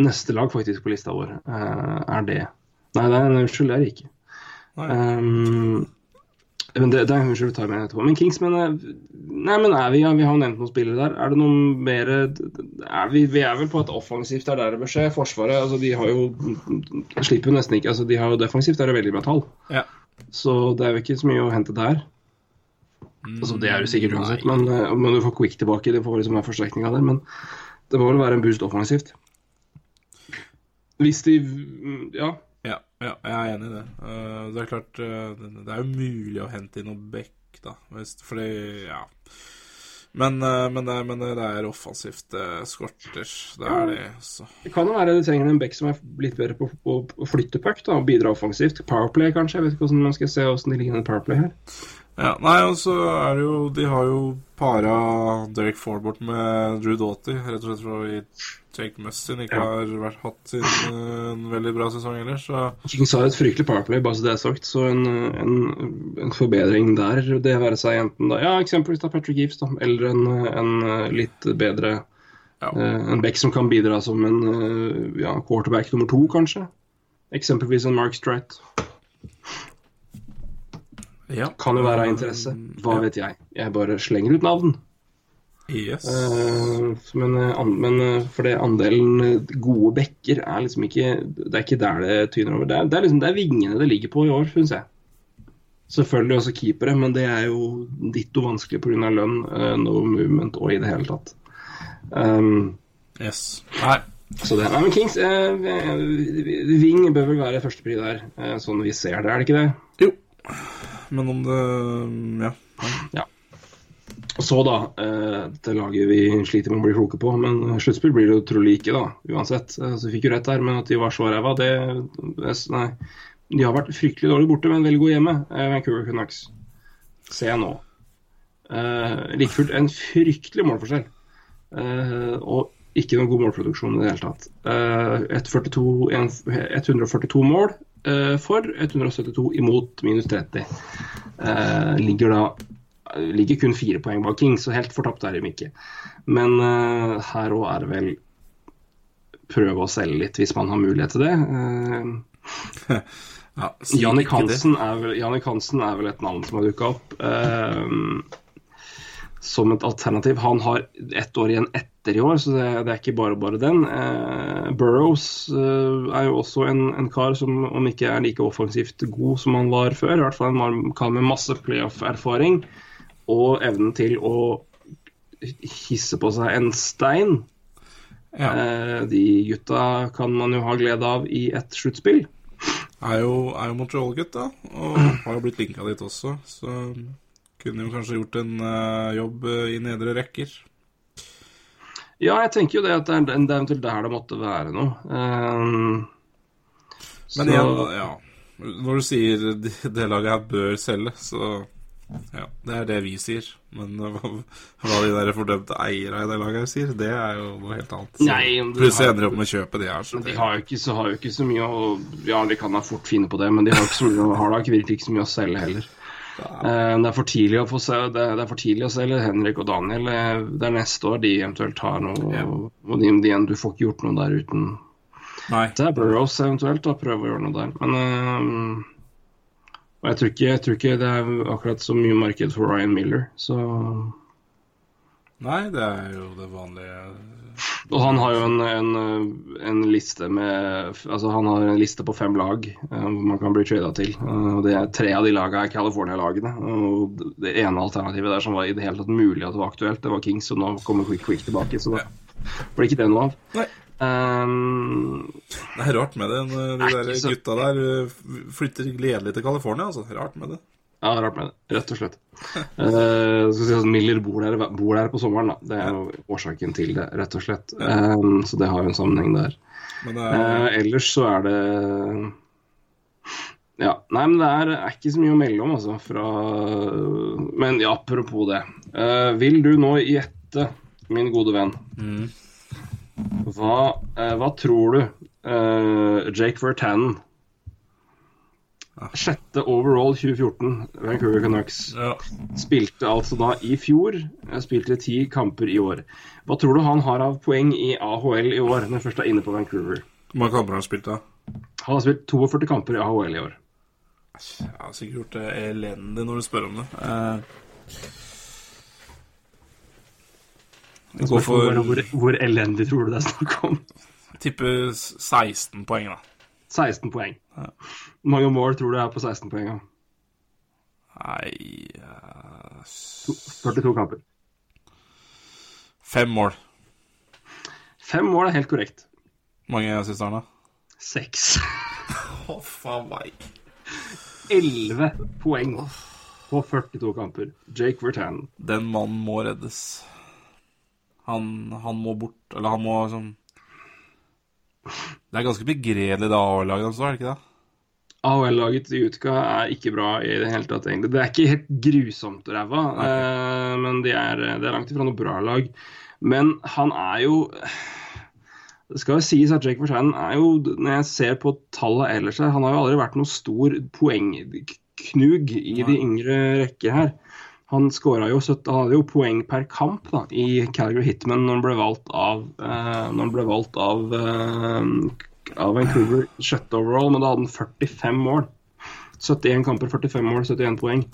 neste lag faktisk på lista vår uh, er det Nei, det er, unnskyld, det er det ikke.
nei.
Um, men det, det er unnskyld, vi tar med etterpå. Men Kings, men eh, Nei, men er vi, ja, vi har nevnt noen spillere der. Er det noe mer er vi, vi er vel på at offensivt er der det bør skje. Forsvaret, altså de har jo Slipper jo nesten ikke altså De har jo defensivt er det veldig bra tall.
Ja.
Så det er jo ikke så mye å hente der. Altså, det er jo sikkert uansett, men, eh, men du får Quick tilbake. Det får liksom være forsterkninga der. Men det må vel være en boost offensivt. Hvis de Ja.
Ja, jeg er enig i det. Eh, det er klart eh, det, er jo mulig å hente inn noe back, da. Fordi, ja. Men, eh, men, det, men det er offensivt det skorter. Det er det, så.
Det kan jo være det trenger en back som er litt bedre på, på, på å flytte puck da, og bidra offensivt. Powerplay, kanskje. Jeg vet ikke hvordan man skal se hvordan de ligger i Powerplay her.
Ja, nei, og så er det jo De har jo para Derek Forbort med Drew Doughty, rett og slett fordi Jake Mustin ikke
Ja.
har vært, hatt sin, eh, en veldig bra sesong ellers. Så
Kings har et fryktelig powerplay, bare så det er sagt. Så en, en, en forbedring der, det være seg enten da Ja, eksempelvis da Patrick Gibbs, da. Eller en, en litt bedre
ja.
eh, En back som kan bidra som en eh, ja, quarterback nummer to, kanskje. Eksempelvis en Mark Strite.
Ja.
Kan jo være av interesse. Hva
Ja.
vet jeg. Jeg bare slenger ut navn.
Yes.
Eh, men, eh, men eh, for det andelen gode bekker er liksom ikke Det er ikke der det tyner over. Det er, det er liksom det er vingene det ligger på i år, syns jeg. Selvfølgelig også keepere, men det er jo ditto vanskelig pga. lønn, no movement og i det hele tatt. Um,
yes. Nei.
så det Nei, men Kings eh, Ving bør vel være førstepri der, sånn vi ser det, er det ikke det?
Jo. Men om det Ja.
ja. så, da, eh, dette laget vi sliter med å bli kloke på, men sluttspill blir det jo trolig ikke, da, uansett. Eh, Så fikk jo rett der, men at de var så ræva, det, Nei. De har vært fryktelig dårlig borte, men veldig gode hjemme, eh, Vancouver Canucks. Ser jeg nå. Like fullt en fryktelig målforskjell. Og ikke noen god målproduksjon i det hele tatt. Eh, 142, 142 mål for, 172 imot, minus 30. Eh, ligger da ligger kun fire poeng bak King, så helt fortapt er de ikke. Men uh, her òg er det vel prøve å selge litt hvis man har mulighet til det. Uh,
ja
Jannik. Hansen, Hansen er vel et navn som har dukka opp. eh, som et alternativ. Han har ett år igjen etter i år, så det, det er ikke bare bare den. Eh, Burrows eh, er jo også en, en kar som om ikke er like offensivt god som han var før, i hvert fall en kar med masse playoff-erfaring og evnen til å hisse på seg en stein.
Ja.
Eh, de gutta kan man jo ha glede av i et sluttspill.
Er jo, er jo Montreal-gutt, da. Og har jo blitt linka dit også. Så kunne jo kanskje gjort en uh, jobb eh, i nedre rekker.
Ja, jeg tenker jo det at det er, det er eventuelt der det måtte være noe. Um,
Men
så-
igjen, ja. Når du sier det, det laget her bør selge, så ja, det er det vi sier. Men hva, hva de der fordømte eierne i det laget sier, det er jo noe helt annet. Så Plutselig ender de opp med å kjøpe de her. Så
Men de har jo ikke så, har jo ikke så mye å Ja, de kan da fort finne på det, men de har, ikke så mye, har da ikke virkelig ikke så mye å selge heller. Eh, det er for tidlig å få se det, er for tidlig å selge Henrik og Daniel. eh, Det er neste år de eventuelt har noe
Ja.
Og de, de, du får ikke gjort noe der uten
nei.
Det er Burrows eventuelt, da, prøve å gjøre noe der. Men eh, jeg tror, ikke, jeg tror ikke det er akkurat så mye marked for Ryan Miller, så
Nei, det er jo det vanlige
Og han har jo en, en, en liste med Altså han har en liste på fem lag eh, hvor man kan bli trada til. Eh, og det er Tre av de lagene er California-lagene. Og det ene alternativet der som var i det hele tatt mulig at det var aktuelt, det var Kings, og nå kommer Quick Quick tilbake. Så da blir ikke det noe av.
Nei.
Um,
Det er rart med det. De der gutta der uh, flytter gledelig til California. altså. Rart med det.
Ja, rart med det, rett og slett. Uh, si at Miller bor der, bor der på sommeren, da. Det er jo årsaken til det, rett og slett. Um, så det har jo en sammenheng der.
Men er,
Eh, ellers så er det Ja. Nei, men det er, er ikke så mye å melde om, altså. Fra Men ja, apropos det. Eh, vil du nå gjette, min gode venn, hva, eh, hva tror du Jake Vertanen Sjette overall 2014, Vancouver Canucks.
ja.
Spilte altså da i fjor, eh, spilte ti kamper i år. Hva tror du han har av poeng i AHL i år, når han først er inne på Vancouver?
Hvor mange kamper har han spilt, da?
Han har spilt 42 kamper i AHL i år.
Jeg har sikkert gjort det elendig når du spør om det. Eh, jeg går
er
for
hvor, hvor elendig tror du det er snakk om?
tipper 16 poeng, da.
16 poeng. Hvor mange mål tror du er på 16 poeng?
Nei uh,
To- 42 kamper.
Fem mål.
Fem mål er helt korrekt.
Hvor mange assister han, da?
Seks.
Å, faen meg.
11 poeng på 42 kamper. Jake Vertanen.
Den mannen må reddes. Han, han må bort, eller han må sånn Det er ganske begredelig det AHL-laget deres, er det ikke det?
AHL-laget i Utka er ikke bra i det hele tatt, egentlig. Det er ikke helt grusomt ræva, eh, men de er, det er langt ifra noe bra lag. Men han er jo Det skal jo sies at Jake Vertanen er jo, når jeg ser på tallene ellers her, han har jo aldri vært noen stor poengknug i de yngre rekker her. Han skåra jo 17, han hadde jo poeng per kamp da, i Calgary Hitman når han ble valgt av, eh, ble valgt av, eh, av Vancouver sjette overall, men da hadde han 45 mål. 71 kamper, 45 mål, 71 poeng.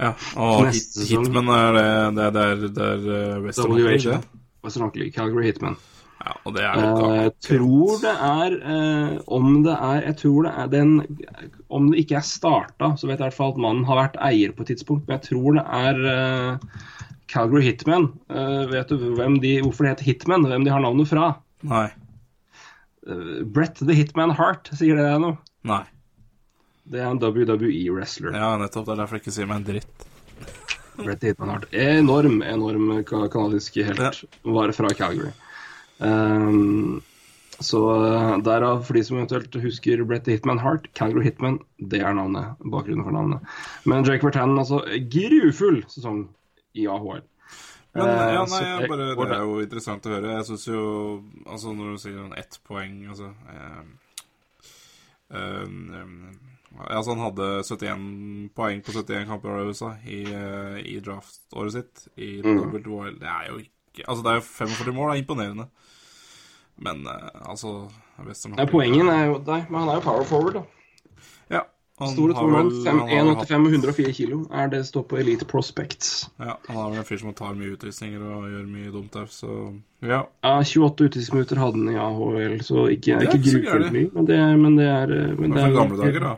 Ja, og hit, Hitman er det Det er der uh, Western Hockey, ikke?
Western Hockey Calgary Hitman.
Ja, og det er
Eh, Jeg tror det er eh, Om det er Jeg tror det er den Om det ikke er starta, så vet jeg i hvert fall at mannen har vært eier på et tidspunkt, men jeg tror det er eh, Calgary Hitman. Vet du hvem de, hvorfor det heter Hitman? Hvem de har navnet fra?
Nei.
Brett the Hitman Hart, sier det deg noe?
Nei.
Det er en WWE-wrestler.
Ja, nettopp. Det er derfor jeg ikke sier meg en dritt.
Brett the Hitman Hart. Enorm, enorm ka- kanadisk helt. Var fra Calgary. Um, så uh, derav, for de som eventuelt husker Brett Hitman Heart, Calgary Hitman, det er navnet. Bakgrunnen for navnet. Men Jake Vertanen, altså grufull sesong i AHL.
Men
Eh,
ja, nei, jeg
jeg-
bare, det er jo interessant å høre. Jeg syns jo Altså, når du sier ett poeng Altså eh, eh, eh, Altså, han hadde 71 poeng på 71 kamper i USA i, eh, i draftåret sitt. I
Mm.
WHL. Det er jo ikke Altså, det er jo 45 mål. Det er imponerende. Men eh, altså Western
Nei, poengen er jo Nei, men han er jo power forward, da.
Ja. Han
Store
har
to mann,
vel-
fem-
han har hatt-
1,85 og 104 kilo er det står på Elite Prospects.
Ja, han er vel en fyr som tar mye utvisninger og gjør mye dumt der, så ja.
Ja, 28 utvisningsminutter hadde han i AHL, så ikke,
Det er
ikke grufullt mye. Men det, men det er eh, men
Det er
er
gamle dager, da.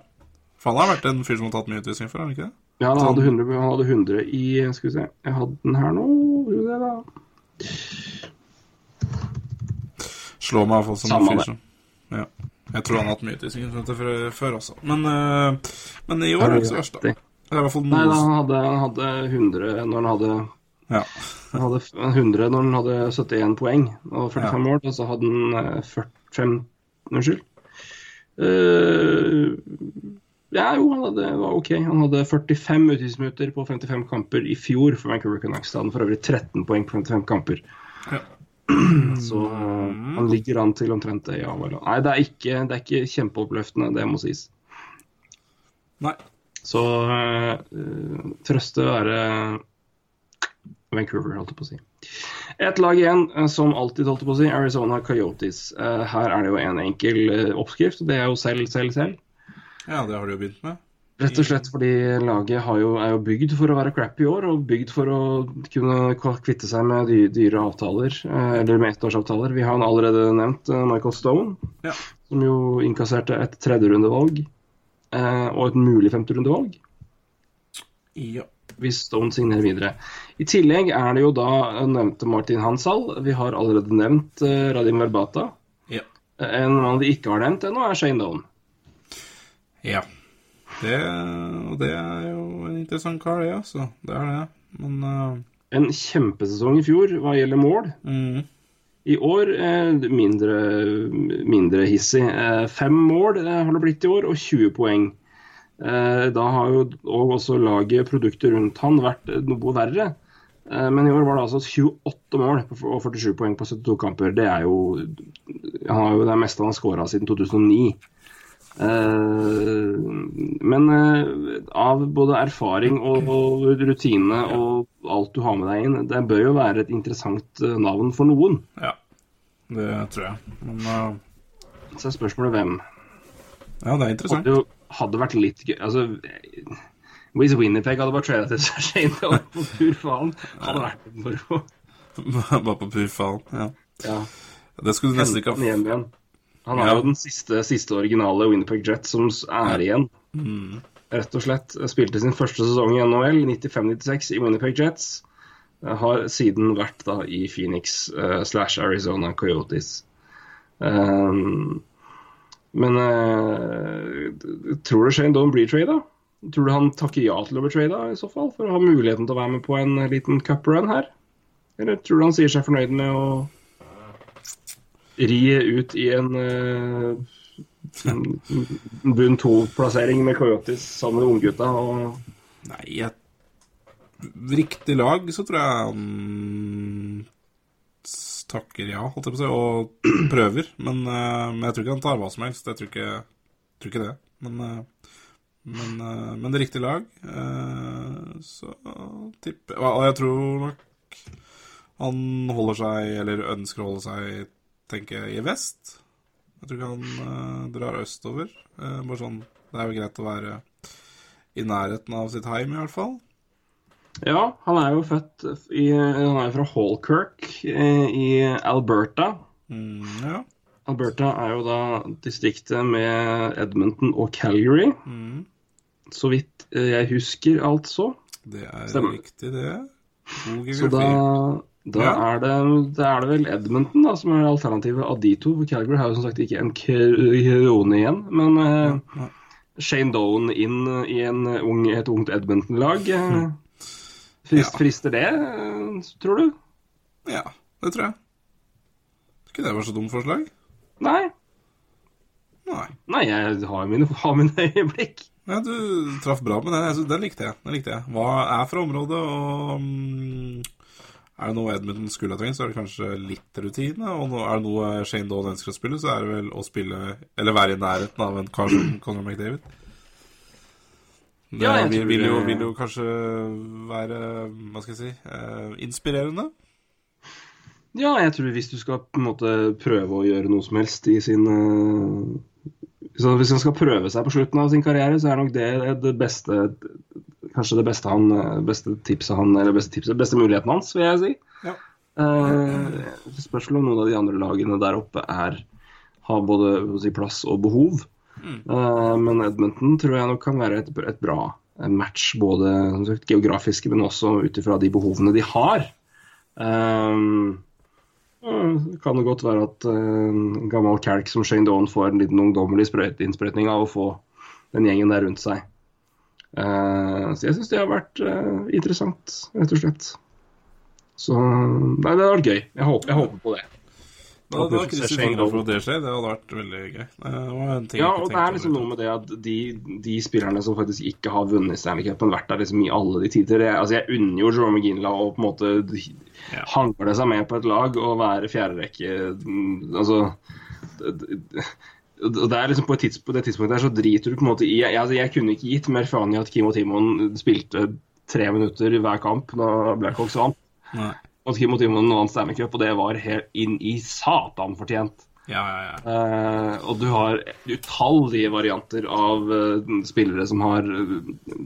For han har vært en fyr som har tatt mye utvisninger før, har han ikke det?
Ja, han
Sånn.
hadde 100, han hadde 100 i Skal vi se, jeg hadde den her nå. Skal vi se da.
Slår meg iallfall som
Samme
en fyr som Ja. Jeg tror han har hatt mye utvisninger før, før også. Men, uh, men i år er det ikke så verst, da. Det i hvert fall
Nei, da, han hadde, han hadde 100 når han hadde
Ja.
Han hadde 100 når han hadde 71 poeng og 45 mål, og så hadde han eh, 45 Unnskyld. Uh, ja, jo, han hadde, det var OK. Han hadde 45 utvisningsminutter på 55 kamper i fjor for Vancouver Canucks. Han for øvrig 13 poeng på 55 kamper.
Ja.
Så eh, han ligger an til omtrent det, ja. vel. Nei, det er ikke, det er ikke kjempeoppløftende, det må sies.
Nei.
Så uh, trøste være Vancouver, holdt jeg på å si. Et lag igjen, eh, som alltid, holdt jeg på å si, Arizona Coyotes. Uh, her er det jo en enkel oppskrift, og det er jo selv, selv, selv.
ja, det har de jo begynt med.
Rett og slett fordi laget har jo, er jo bygd for å være crap i år, og bygd for å kunne kvitte seg med dy dyre avtaler, eh, eller med ettårsavtaler. Vi har han allerede nevnt eh, Michael Stone,
Ja.
som jo innkasserte et tredjerundevalg eh, og et mulig femterundevalg.
Ja.
hvis Stone signerer videre. I tillegg er det jo da nevnte Martin Hansal. Vi har allerede nevnt eh, Radim Verbata.
Ja.
En mann vi ikke har nevnt ennå, er Shane Down.
ja. Det, og det er jo en interessant kar, det, altså. Det er det. Men uh...
En kjempesesong i fjor hva gjelder mål.
mm,
I år eh, mindre, mindre hissig. Eh, fem mål har det blitt i år, og 20 poeng. Da har jo og også laget, produktet rundt han, vært noe verre. Men i år var det altså 28 mål og 47 poeng på 72 kamper. Det er jo Han har jo det meste han har skåra siden 2009. Eh, men eh, av både erfaring og, og rutine og alt du har med deg inn, det bør jo være et interessant eh, navn for noen.
ja. Det tror jeg. Men uh...
Så er spørsmålet hvem.
ja, det er interessant.
Det jo hadde vært litt gøy altså, Hvis Winnerpeg hadde bare trada til Shane Doan på pur faen, hadde det vært moro.
Bare på pur faen. Ja.
Ja.
Det skulle du nesten ikke ha.
Han er jo den siste, siste originale Winnerpeg Jet som er igjen.
Mm.
Rett og slett. Spilte sin første sesong i NHL, 95-96, i Winnerpeg Jets. Har siden vært da i Phoenix uh, slash Arizona Coyotes. Um, men uh, tror du Shane Doan blir trada? Tror du han takker ja til å bli trada i så fall, for å ha muligheten til å være med på en liten cuprun her? Eller tror du han sier seg fornøyd med å ri ut i en uh, bunn to-plassering med Coyotes sammen med unggutta? Og
Nei, et riktig lag så tror jeg han takker ja, holdt jeg på å si, og prøver. Men, eh, men jeg tror ikke han tar hva som helst. Jeg tror ikke, tror ikke det. Men, eh, men, eh, men det riktige lag, eh, så tipper Og jeg tror nok han holder seg, eller ønsker å holde seg, tenker jeg, i vest. Jeg tror ikke han eh, drar østover. Eh, bare sånn Det er jo greit å være i nærheten av sitt heim, i hvert fall.
Ja, han er jo født i Han er jo fra Hallkirk eh, i Alberta.
Mm, ja.
Alberta er jo da distriktet med Edmonton og Calgary.
Mm,
Så vidt eh, jeg husker, altså.
det er
Stemmer.
riktig, det. God
Så da,
geografi.
Da
Ja.
er, det, da er det vel Edmonton da, som er alternativet av de to. Calgary har jo som sagt ikke en krone igjen. Men eh,
Ja.
Shane Doan inn i en ung, et ungt Edmonton-lag eh, frist. Frister det, eh, tror du?
Ja, det tror jeg. Ikke det var så dumt forslag?
Nei.
Nei.
Nei, jeg har mine, har mine øyeblikk.
Ja, du traff bra med den. Den likte jeg. Den likte jeg. Hva er fra området, og mm, er det noe Edmundton skulle ha trengt, så er det kanskje litt rutine. Og nå er det noe Shane Dawn ønsker å spille, så er det vel å spille Eller være i nærheten av en Carson Conor McDavid. Det
Ja,
vil, vil, jo, vil jo kanskje være Hva skal jeg si eh, inspirerende.
Ja, jeg tror hvis du skal på en måte prøve å gjøre noe som helst i sin eh, så Hvis han skal prøve seg på slutten av sin karriere, så er nok det det beste Kanskje det beste, han, eh, beste tipset han Eller beste tipset, beste muligheten hans, vil jeg si.
Ja.
Eh, spørs om noen av de andre lagene der oppe er har både si, plass og behov. Eh, men Edmonton tror jeg nok kan være et, et bra eh, match, både sagt, geografiske, men også ut ifra de behovene de har. Um, det kan det godt være at eh, en gammel kalk som Shane Dawn får en liten ungdommelig sprøyt- innsprøytning av å få den gjengen der rundt seg. Eh, så jeg syns det har vært eh, interessant, rett og slett. Så Nei, det har vært gøy. Jeg håper, jeg håper på det.
Da, da krysser vi fingrene for at det skjer. Det hadde vært veldig gøy. Det var en ting
Ja, og det er liksom noe med det at de, de spillerne som faktisk ikke har vunnet Stanley Cup, har vært der liksom i alle de tider. Jeg, altså, jeg unner jo Jerome Ginla å på en måte
Ja.
hangle seg med på et lag og være fjerderekke mm, Altså det, det, og det er liksom på, et tids, på det tidspunktet der så driter du på en måte i Jeg, altså, jeg kunne ikke gitt mer faen i at Kim og Timon spilte tre minutter hver kamp da Blackhawks vant. At Kim og Timon vant Stanley Cup, og det var helt inn i satan fortjent.
Ja, ja, ja.
Uh, og du har utallige varianter av uh, spillere som har uh,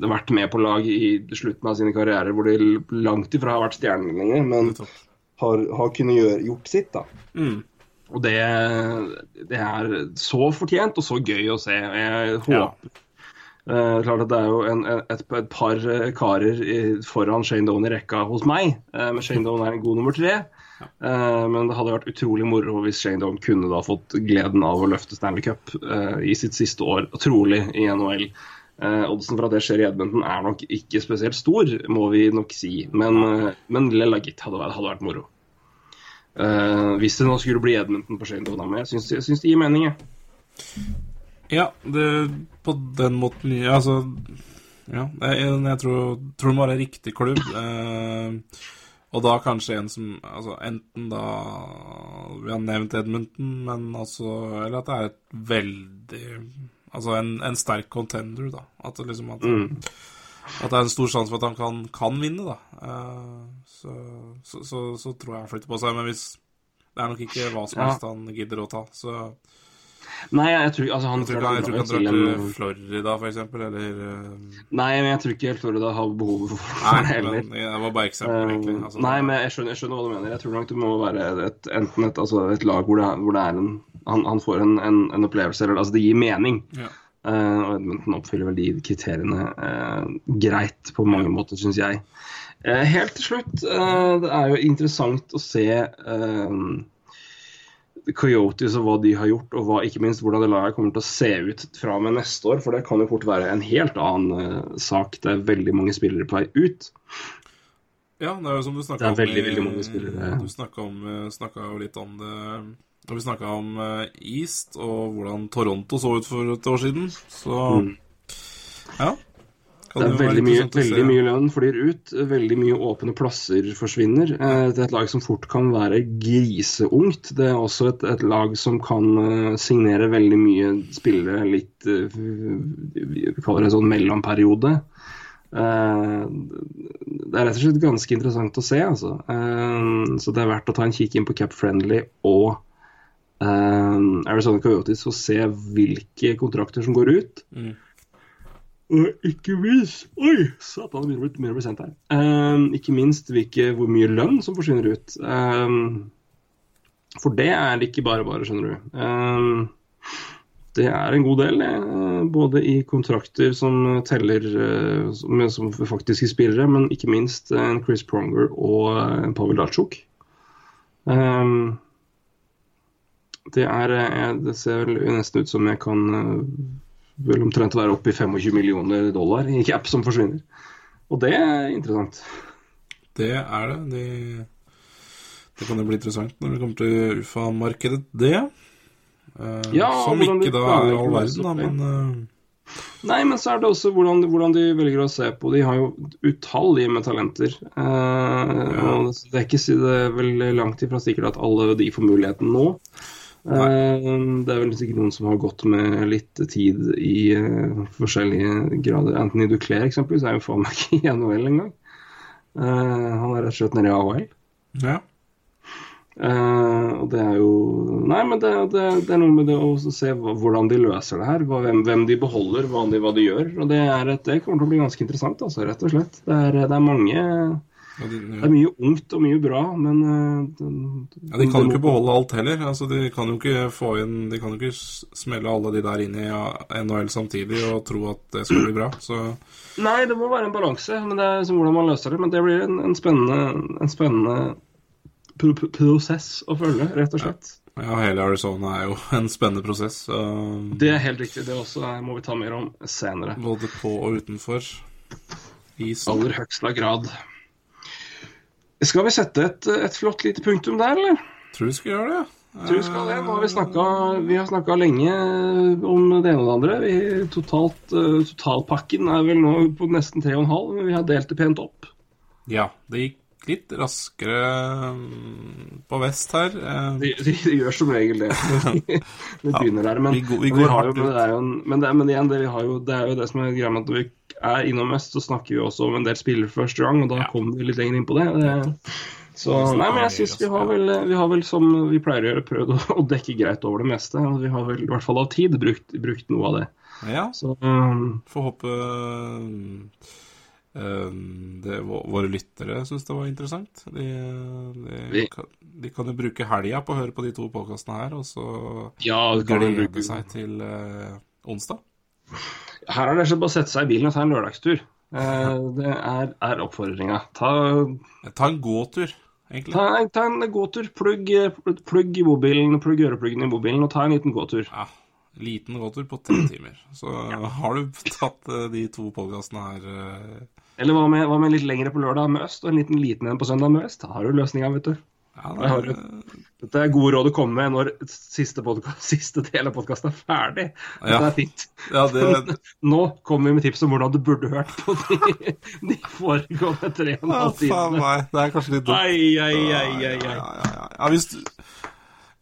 vært med på lag i slutten av sine karrierer hvor de langt ifra har vært stjerner lenger, men har, har kunnet gjøre, gjort sitt. da.
Mm.
Og det, det er så fortjent og så gøy å se. Jeg håper Eh, klart at Det er jo en, et, et par eh, karer foran Shane Doan i rekka hos meg, uh, men Shane Doan er en god nummer tre. Uh, men det hadde vært utrolig moro hvis Shane Doan kunne da fått gleden av å løfte Stanley Cup i sitt siste år, trolig i NHL. Oddsen for at det skjer i Edmonton er nok ikke spesielt stor, må vi nok si. Men, men Lella gitt hadde, vært- hadde vært moro. Hvis det nå skulle bli Edmonton på Shane Doan, men jeg syns det gir mening. jeg.
Ja, det, på den måten ja, Altså Ja, jeg, jeg tror, tror det må være riktig klubb. Eh, og da kanskje en som Altså enten da Vi har nevnt Edmonton, men altså Eller at det er et veldig Altså en, en sterk contender, da. At det liksom at, at det er en stor sjanse for at han kan, kan vinne, da. Eh, så, så, så, så tror jeg han flytter på seg. Men hvis Det er nok ikke hva som
Ja.
han gidder å ta, så
Nei, jeg tror altså han
jeg tror ikke han, han
til en-
Florida, for eksempel, eller eh,
Nei, men jeg tror ikke helt Florida har behov for
Nei,
det heller.
men det var bare eksempel, egentlig.
Eh,
Altså,
nei, men jeg skjønner, jeg skjønner hva du mener. Jeg tror nok det må være et, enten et, altså et lag hvor det, hvor det er en Han, han får en, en, en opplevelse, eller altså det gir mening.
Ja.
Uh, og Edmundton oppfyller vel de kriteriene uh, greit på mange måter, syns jeg. Uh, helt til slutt, det er jo interessant å se eh, Coyotes og hva de har gjort, og hva, ikke minst hvordan det laget kommer til å se ut fra og med neste år. For det kan jo fort være en helt annen uh, sak. Det er veldig mange spillere på vei ut.
ja, det er jo som du snakka
Det er
om
veldig, veldig mange spillere.
Du snakka jo litt om det da vi snakka om eh, East og hvordan Toronto så ut for et år siden. Så ja.
Mm.
Være
veldig mye, veldig mye lønn flyr ut, veldig mye åpne plasser forsvinner. Eh, Det er et lag som fort kan være griseungt. Det er også et, et lag som kan eh, signere veldig mye spillere litt eh, Vi kaller det sånn mellomperiode. Det er rett og slett ganske interessant å se, altså. Så det er verdt å ta en kikk inn på Cap Friendly og Arizona Coyotes og se hvilke kontrakter som går ut.
Mm.
Og ikke minst Oi, satan, det begynner å bli mer bestemt her. Ehm, ikke minst hvilke, hvor mye lønn som forsvinner ut. Ehm, for det er det ikke bare bare, skjønner du. Ehm, det er en god del, eh, Både i kontrakter som teller eh, som, som faktiske spillere, men ikke minst eh, en Chris Pronger og Pavel Datsjuk. Det, er, det ser nesten ut som jeg kan vel omtrent være oppe i 25 millioner dollar i cap som forsvinner. Og det er interessant.
Det er det. det. det kan jo bli interessant når det kommer til UFA-markedet, det. Uh,
Ja,
som ikke da er all verden, da, men uh...
Nei, men så er det også hvordan, hvordan de velger å se på. De har jo utallige med talenter. Eh, og det, er ikke, det er vel langt ifra sikkert at alle de får muligheten nå. Eh, det er vel sikkert noen som har gått med litt tid i uh, forskjellige grader. Anthony Duclair eksempelvis er jo faen meg ikke i NHL engang. Uh, han er rett og slett nede i AHL.
ja.
Uh, og det er jo Nei, men det, det, det er noe med det å se hvordan de løser det her. Hva, hvem, hvem de beholder, hva de, hva de gjør. Og det, et, det kommer til å bli ganske interessant, altså, rett og slett. Det er, det er mange
Ja, de,
Det er mye ungt og mye bra, men eh, den,
ja, de kan jo ikke beholde alt heller. Altså, de kan jo ikke få inn De kan jo ikke smelle alle de der inn i ja, NHL samtidig og tro at det skal bli bra. Så
Nei, det må være en balanse. Men det er hvordan man løser det. Men det blir en, en spennende, en spennende pro pro- prosess å følge, rett og slett.
ja, hele Arizona er jo en spennende prosess. Um,
Det er helt riktig. Det også er, må vi ta mer om senere.
Både på og utenfor isen.
aller høyeste grad. Skal vi sette et, et flott lite punktum der, eller?
Tror vi skal gjøre det.
Tror vi skal det. Nå har vi snakket, vi har snakka lenge om det ene og det andre. Vi, totalt, eh, totalpakken er vel nå på nesten 3,5, men vi har delt det pent opp.
Ja, det gikk litt raskere mm, på vest her. Eh,
De, de, de gjør som regel det. Vi begynner der, men,
vi går- vi
men,
går
har jo, men, det er jo en, men, det, men igjen, det, vi har jo, det er jo det som er greia med at vi er innom øst, så snakker vi også om en del spillere første gang, og da
Ja.
kommer vi litt lenger inn på det. Så nei, men jeg syns vi vi har vel som vi pleier å gjøre, prøvd å, å dekke greit over det meste. og Vi har vel i hvert fall av tid brukt, brukt noe av det.
Ja,
Så um,
får håpe eh, det, våre lyttere syns det var interessant. De, de,
Vi-
kan, de kan jo bruke helga på å høre på de to podkastene her, og så
ja,
glede seg til uh, onsdag.
Her er det slett bare å sette seg i bilen og ta en lørdagstur. Eh, det er, er oppfordringa. Ta,
Ta en gåtur, egentlig.
ta, ta en gåtur. Plugg, plugg i mobilen, plugg ørepluggen i mobilen og ta en liten gåtur.
Ja, liten gåtur på tre timer. Så har du tatt eh, de to podkastene her eh,
Eller hva med, hva med litt lengre på lørdag med øst og en liten liten en på søndag med vest? Da har du løsninga, vet du.
Ja, det er...
Dette er gode råd å komme med når siste, podcast, siste del av podkasten er ferdig. Dette
Ja.
er fint.
ja, det,
Nå kommer vi med tips om hvordan du burde hørt på de, de foregående tre og en halv
meg. Det er kanskje litt dumt.
Ai, ai, ai,
Ja, hvis du,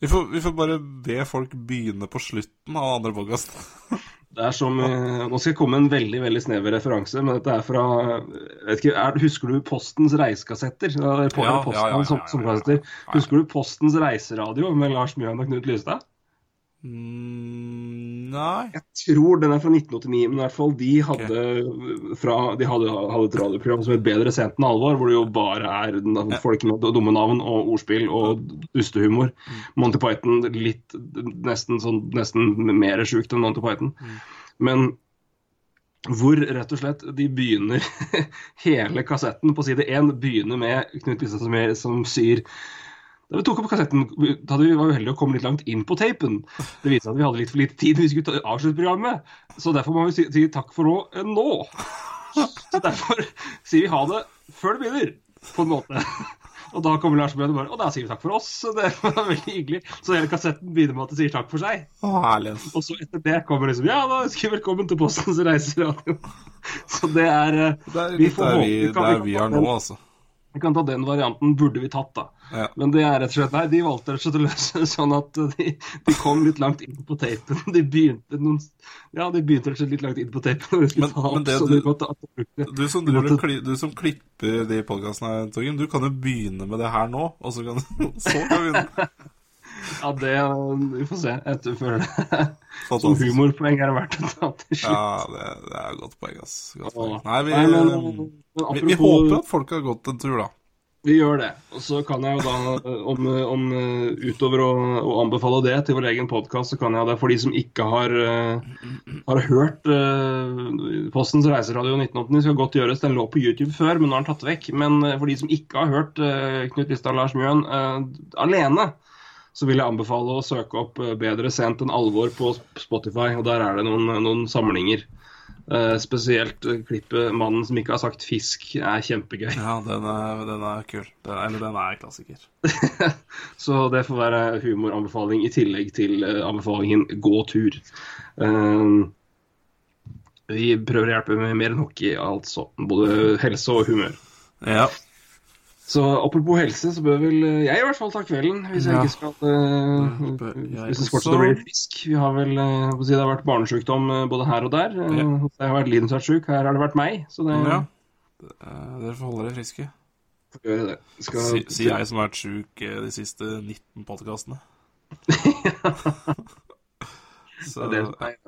vi, får, vi får bare be folk begynne på slutten av andre podkasten.
Det er som, eh, Nå skal jeg komme med en veldig veldig snever referanse, men dette er fra vet ikke, er, Husker du Postens reisekassetter?
Ja, ja, ja,
som- som. Husker du Postens reiseradio med Lars Mjøen og Knut Lystad?
Mm, nei.
Jeg tror den er fra 1989, men i hvert fall de hadde, fra, de hadde, hadde et radioprogram som het Bedre sent enn alvor, hvor det jo bare er n- folk med dumme navn og ordspill og dustehumor. Monty Python litt nesten, sånn, nesten mer sjukt enn Monty Python. Men hvor rett og slett de begynner Hele kassetten på side én begynner med Knut Kristiansen som sier da vi tok opp kassetten, da vi var uheldige å komme litt langt inn på tapen. Det viste seg at vi hadde litt for lite tid. Vi skulle avslutte programmet. Så derfor må vi si, si takk for nå, eh, nå. Så derfor sier vi ha det før det begynner, på en måte. Og da kommer Lars Bjørn og bare Og da sier vi takk for oss. Så det var veldig hyggelig. Så hele kassetten begynner med at det sier takk for seg.
Å, herlig.
Og så etter det kommer liksom Ja, da ønsker vi velkommen til Postens reiseradio. Så det er eh,
Det er
Vi får håpe-
vi,
vi
der
vi
vi er nå, altså.
Vi kan ta den varianten, burde vi tatt, da.
Ja.
Men det er rett og slett Nei, de valgte rett og slett å løse det sånn at de, de kom litt langt inn på tapen. De begynte noen Ja, de begynte rett og slett litt langt inn på tapen.
Men-
opp,
men det
så
du-
måtte
Du som, du, måtte, du som klipper de podkastene, Torgen, du kan jo begynne med det her nå, og så kan, så kan begynne.
Ja, det Vi får se etter før det. Som humorpoeng er det verdt å ta til slutt.
Ja, det, det er et godt poeng, ass. Godt poeng. Nei, vi,
Nei, men, men, apropos,
vi
vi
håper at folk har gått en tur, da.
Vi gjør det. Og så kan jeg jo da, om, om utover å, å anbefale det til vår egen podkast, så kan jeg det for de som ikke har, eh, har hørt uh, Postens reiseradio 1989, skal godt gjøres. Den lå på YouTube før, men nå er den tatt vekk. Men eh, for de som ikke har hørt uh, Knut Lystad Lars Mjøen uh, alene, så vil jeg anbefale å søke opp Bedre sent enn alvor på Spotify. Og der er det noen, noen samlinger. Eh, spesielt klippet 'Mannen som ikke har sagt fisk' er kjempegøy.
Ja, den er, den er kul. Den, eller den er klassiker.
Så det får være humoranbefaling i tillegg til uh, anbefalingen gå tur. Uh, vi prøver å hjelpe med mer enn hockey, altså. Både helse og humør.
Ja.
Så apropos helse, så bør vel eh, jeg i hvert fall ta kvelden, hvis jeg
Ja.
ikke skal uh,
bør jeg
Hvis det
også.
å bli frisk. Vi har vel eh, hva si, Det har vært barnesykdom eh, både her og der. Eh,
Ja.
Jeg har vært lidensvertsjuk, her har det vært meg. Så det
ja. Eh, Dere får holde dere friske.
gjøre det. Skal,
Si- Sier jeg som har vært sjuk eh, de siste 19 podkastene. Så
det,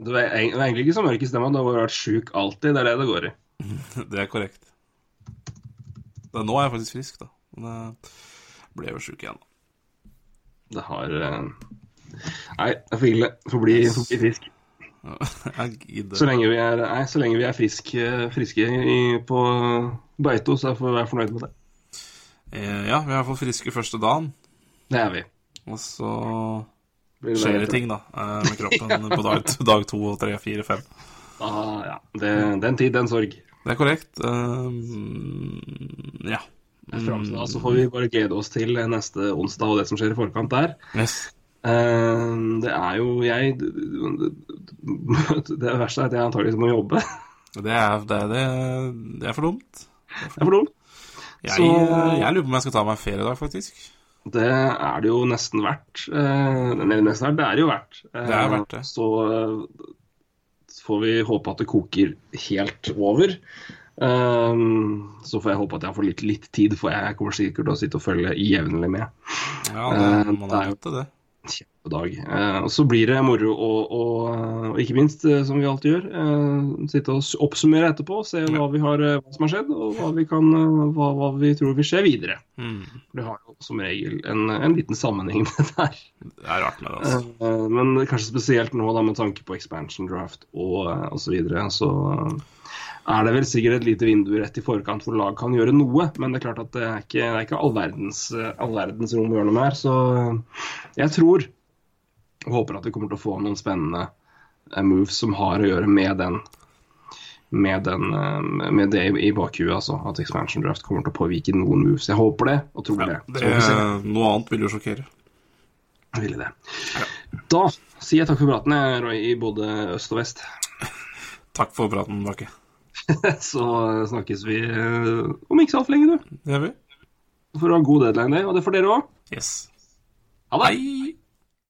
du er er egentlig ikke så mørk i stemma, du har vært sjuk alltid. Det er det det går i.
det er korrekt. Da, nå er jeg faktisk frisk, da. Men jeg ble jo sjuk igjen. da.
Det har eh, Nei, det er for ille. Får bli, bli frisk. Så lenge vi er, nei, så lenge vi er friske, friske i, på Beito, så får vi være fornøyd med det.
Eh, Ja, vi er iallfall friske første dagen.
Det er vi.
Og så
det
skjer det ting, da, eh, med kroppen på dag, dag to tre, fire, fem.
Ah, ja. det, den tid, den sorg.
Det er korrekt. Eh, ja.
Fram til da så får vi bare glede oss til neste onsdag og det som skjer i forkant der.
Yes.
Eh, det er jo jeg Det verste er at jeg antakeligvis må jobbe.
Det er, det, er, det, er for dumt.
Det er for dumt.
Jeg,
Så-
jeg lurer på om jeg skal ta meg ferie i dag, faktisk.
Det er det jo nesten verdt. Eller nei, nesten verdt. Det er det jo verdt. Eh,
Det er verdt det.
Så eh, får vi håpe at det koker helt over. Um, så får jeg håpe at jeg får litt, litt tid, for jeg kommer sikkert til å sitte og følge jevnlig med.
Ja,
det
det, man
det er
er
jo-
til det.
Kjempedag. Eh, og så blir det moro å, å, og ikke minst, eh, som vi alltid gjør, eh, sitte og oppsummere etterpå, se hva, vi har, hva som har skjedd, og hva vi, kan, hva, hva vi tror vil skje videre.
Mm.
For det har jo som regel en, en liten sammenheng med det der.
Det er rart med det, altså.
Men kanskje spesielt nå da med tanke på expansion draft og, osv. så videre, så er det vel sikkert et lite vindu rett i forkant hvor lag kan gjøre noe. Men det er klart at det er ikke, det er ikke all, verdens, all verdens rom å gjøre noe med her. Så jeg tror og håper at vi kommer til å få noen spennende eh, moves som har å gjøre med den med, den, eh, med det i, bakhuet, altså. At expansion draft kommer til å påvirke noen moves. Jeg håper det, og tror det.
Det,
Så får
noe annet vil jo sjokkere.
Ville det. Da sier jeg takk for praten, Roy, i både øst og vest.
Takk for praten, Bakke.
Så snakkes vi eh, om ikke så altfor lenge, du.
Det gjør vi.
For å ha god deadline day, og det får dere òg.
Yes.
Ha det!
Hei!